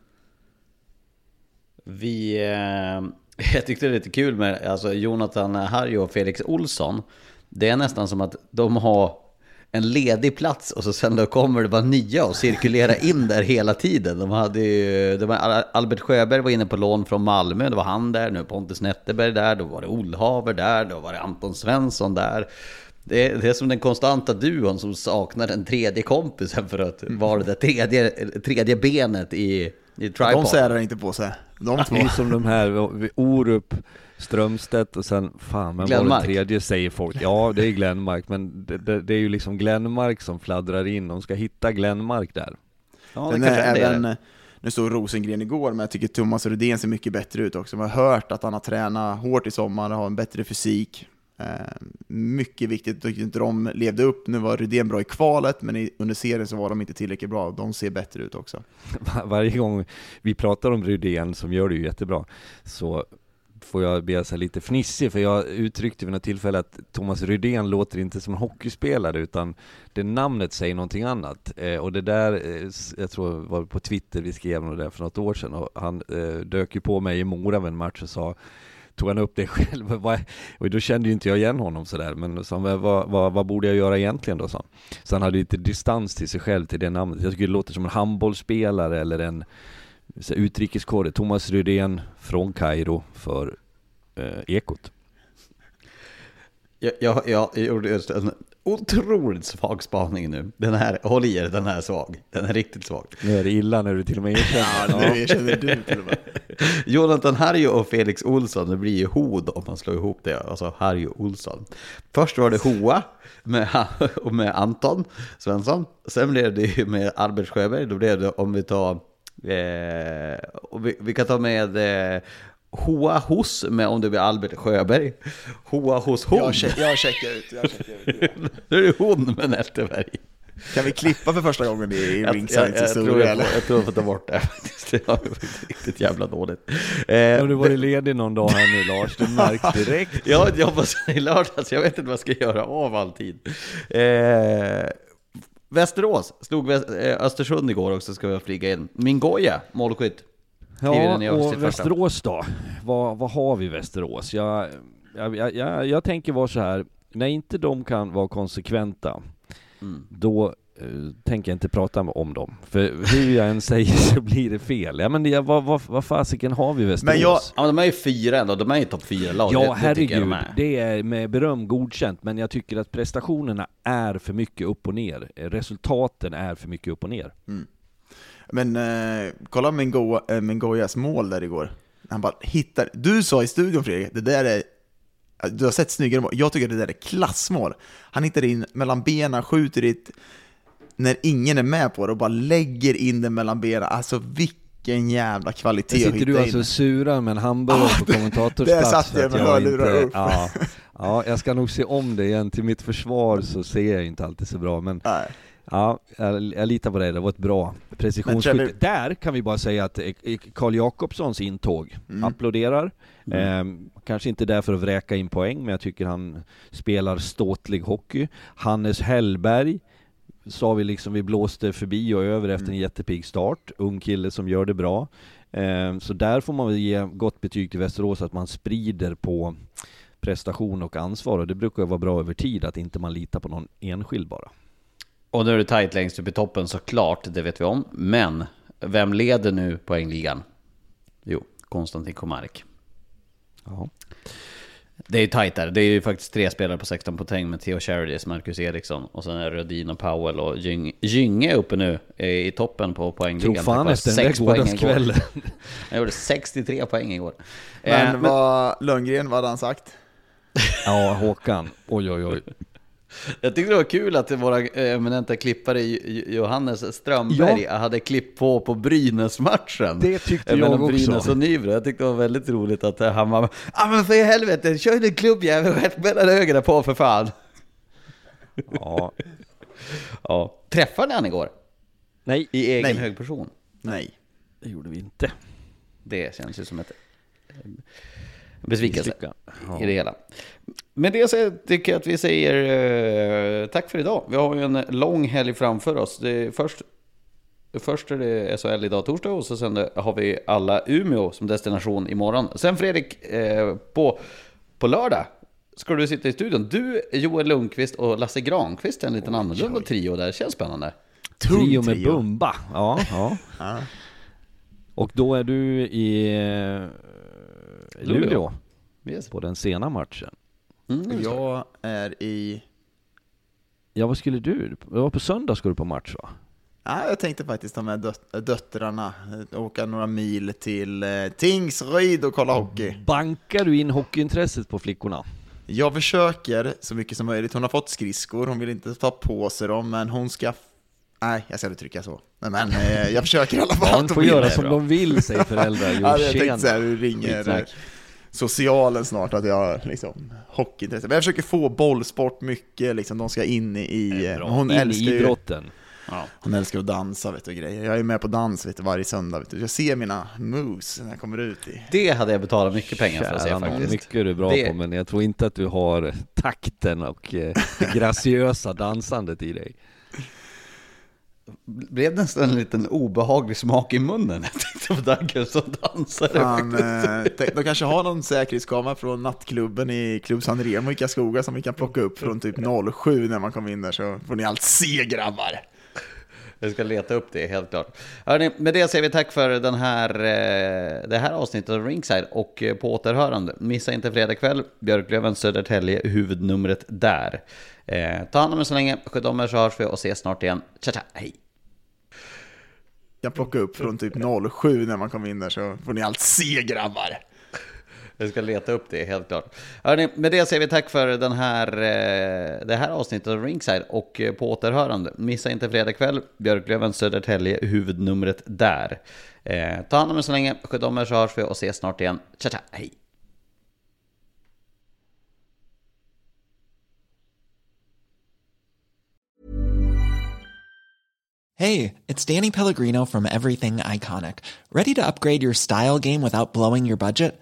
Vi, eh, [LAUGHS] jag tyckte det var lite kul med alltså Jonathan Harjo och Felix Olsson. Det är nästan som att de har en ledig plats och så sen då kommer det bara nya och cirkulera [LAUGHS] in där hela tiden. De hade ju, det var Albert Sjöberg var inne på lån från Malmö, då var han där, nu Pontus Netterberg där, då var det Olhaver där, då var det Anton Svensson där. Det är, det är som den konstanta duon som saknar en tredje kompisen för att vara det tredje, tredje benet i De särar inte på sig. De två. Det är som de här, Orup, Strömstedt och sen, fan men var den tredje säger folk. Ja, det är Glenmark, men det, det, det är ju liksom Glenmark som fladdrar in. De ska hitta Glenmark där. Ja, det kanske även, det. nu stod Rosengren igår, men jag tycker Thomas Rudén ser mycket bättre ut också. Man har hört att han har tränat hårt i sommar, har en bättre fysik. Eh, mycket viktigt, tyckte inte de levde upp. Nu var Rydén bra i kvalet, men under serien så var de inte tillräckligt bra. De ser bättre ut också. [LAUGHS] Var- Varje gång vi pratar om Rydén, som gör det ju jättebra, så får jag bli så lite fnissig, för jag uttryckte vid något tillfälle att Thomas Rydén låter inte som en hockeyspelare, utan det namnet säger någonting annat. Eh, och det där, eh, jag tror det var på Twitter vi skrev något där för något år sedan, och han eh, dök ju på mig i Mora vid en match och sa Tog han upp det [LAUGHS] själv? Och då kände ju inte jag igen honom sådär, men sa han, vad, vad, vad borde jag göra egentligen då? han. Så han hade lite distans till sig själv, till det namnet. Jag tycker det låter som en handbollsspelare eller en utrikeskåre. Thomas Rydén från Kairo för eh, Ekot. Jag, jag, jag gjorde just en otroligt svag spaning nu. Den här, håll i er, den här är svag. Den är riktigt svag. Nu är det illa när du till och med erkänner. Ja, nu erkänner du till och med. [LAUGHS] Jonathan Harjo och Felix Olsson, det blir ju Hod om man slår ihop det. Alltså Harjo Olsson. Först var det Hoa med, [LAUGHS] och med Anton Svensson. Sen blev det ju med Albert Sjöberg. Då blev det, om vi tar, eh, och vi, vi kan ta med eh, Hoa hos med om det blir Albert Sjöberg. Hoa hos hon. Jag, check, jag checkar ut. Jag checkar ut. [LAUGHS] Nu är det hon med Netterberg. Kan vi klippa för första gången i Jag, jag, Ringsides jag, tror jag, jag tror jag får ta bort det faktiskt. Det var riktigt jävla dåligt. Eh, du varit ledig någon dag här nu Lars, det märks [LAUGHS] direkt. Jag har inte jobbat sedan i lördags, jag vet inte vad jag ska göra av all tid. Eh, Västerås slog eh, Östersund igår också, ska vi flyga in. Mingoja, målskytt. Ja, och. Västerås då? Vad, vad har vi i Västerås? Jag, jag, jag, jag, tänker vara så här. när inte de kan vara konsekventa, Mm. då eh, tänker jag inte prata om dem. För hur jag än säger [LAUGHS] så blir det fel. Ja men det, vad, vad, vad fasiken har vi i Västerås? Men jag- Ja, men de är ju fyra ändå, de är ju topp fyra lag. Ja, det, det herregud. de är. Det är med beröm godkänt, men jag tycker att prestationerna är för mycket upp och ner. Resultaten är för mycket upp och ner. Men eh, kolla Mengo, eh, Mengoyas mål där igår. Han bara hittar... Du sa i studion Fredrik, det där är... Du har sett snyggare mål. Jag tycker det där är klassmål. Han hittar in mellan benen, skjuter dit när ingen är med på det och bara lägger in den mellan benen. Alltså vilken jävla kvalitet att hitta du alltså in. och surar med en hamburgare Ah, på kommentatorsplats där satt jag med hörlurar upp. Ja, ja, jag ska nog se om det igen. Till mitt försvar så ser jag inte alltid så bra, men Nej. Ja, jag, jag litar på dig. Det var ett bra precisionsskytte. Känner- Där kan vi bara säga att eh, Karl Jakobssons intåg, Mm. applåderar. Ehm, kanske inte där för att vräka in poäng, men jag tycker han spelar ståtlig hockey. Hannes Hellberg sa vi liksom, vi blåste förbi och över efter en jättepigg start. Ung kille som gör det bra. Eh, så där får man väl ge gott betyg till Västerås att man sprider på prestation och ansvar och det brukar vara bra över tid att inte man litar på någon enskild bara. Och nu är det tajt längst upp i toppen såklart, det vet vi om. Men vem leder nu poängligan? Jo, Konstantin Komarek. Ja. Det är ju tajt där. Det är ju faktiskt tre spelare på 16 poäng med Theo Charities, Marcus Eriksson och sen är Rödin och Powell och Gyng, Gynge uppe nu i toppen på poängligan. Tror fan efter den sex där gårdagskvällen. Han [LAUGHS] gjorde 63 poäng igår. Men, Eh, vad, Lundgren, vad hade han sagt? Ja, Håkan. Oj, oj, oj. Jag tyckte det var kul att våra eminenta klippare Johannes Strömberg hade klippt på på Brynäs-matchen. Det tyckte jag också. Brynäs och Nybro. Jag tyckte det var väldigt roligt att eh, han var Ja men för i helvete, kör din klubbjävel rätt mellan ögonen på för fan. Ja. [LAUGHS] Ja. Träffade ni han igår? Nej, I egen Nej. hög person? Nej. det gjorde vi inte. Det känns ju som ett besvikelse. Ja. i det hela. Med det så tycker jag att vi säger eh, tack för idag. Vi har ju en lång helg framför oss. Det är först, först är det SHL idag torsdag och så sen har vi alla Umeå som destination imorgon. Sen Fredrik, eh, på, på lördag ska du sitta i studion. Du, Joel Lundqvist och Lasse Granqvist, en liten annorlunda trio där. Känns spännande. Tung Trio med. Bumba. Ja, ja. [LAUGHS] Ja. Och då är du i eh, Luleå. Luleå Yes. på den sena matchen. Mm, jag är i... Ja, vad skulle du? Ja, på söndag ska du på match va? Ja, jag tänkte faktiskt ta med döt döttrarna, eh, åka några mil till eh, Tingsryd och kolla hockey. Bankar du in hockeyintresset på flickorna? Jag försöker så mycket som möjligt. Hon har fått skridskor, hon vill inte ta på sig dem, men hon ska... Nej, jag ska inte trycka så. Men, men eh, jag försöker i alla fall. Barn får göra som de vill, säger föräldrar. [LAUGHS] Jo, Ja, jag tänkte säga, du ringer Skitsnack. socialen snart, att jag liksom hockeyintresse. Men jag försöker få bollsport mycket, liksom, de ska in i... eh, Hon in älskar i ju, idrotten. hon älskar att dansa vet du, och grejer. Jag är med på dans vet du, varje söndag. Vet du. Jag ser mina moves när jag kommer ut i... Det hade jag betalat mycket pengar för att se faktiskt. mycket är du bra Det- på, men jag tror inte att du har takten och eh, det graciösa dansandet i dig. Blev nästan en liten obehaglig smak i munnen. [LAUGHS] Jag tänkte på Daggen som dansade. Fan, eh, de kanske har någon säkerhetskamera från nattklubben i Klubb San Remo i Karlskoga som vi kan plocka upp från typ [LAUGHS] 07 när man kommer in där så får ni allt se grabbar. Jag ska leta upp det, helt klart. Hörrni, med det säger vi tack för den här, eh, det här avsnittet av Ringside och eh, på återhörande. Missa inte fredag kväll, Björklöven, Södertälje, huvudnumret där. Eh, ta hand om er så länge, sköt om er så hörs vi och ses snart igen. Tja tja, hej! Jag plockar upp från typ 07 när man kommer in där så får ni allt se grabbar. Jag ska leta upp det, helt klart. Hörrni, med det säger vi tack för den här, eh, det här avsnittet av Ringside och eh, på återhörande. Missa inte fredag kväll, Björklöven, Södertälje, huvudnumret där. Eh, ta hand om er så länge, sköt om er så hörs vi och ses snart igen. Tja tja, hej! Hey, it's Danny Pellegrino from Everything Iconic. Ready to upgrade your style game without blowing your budget?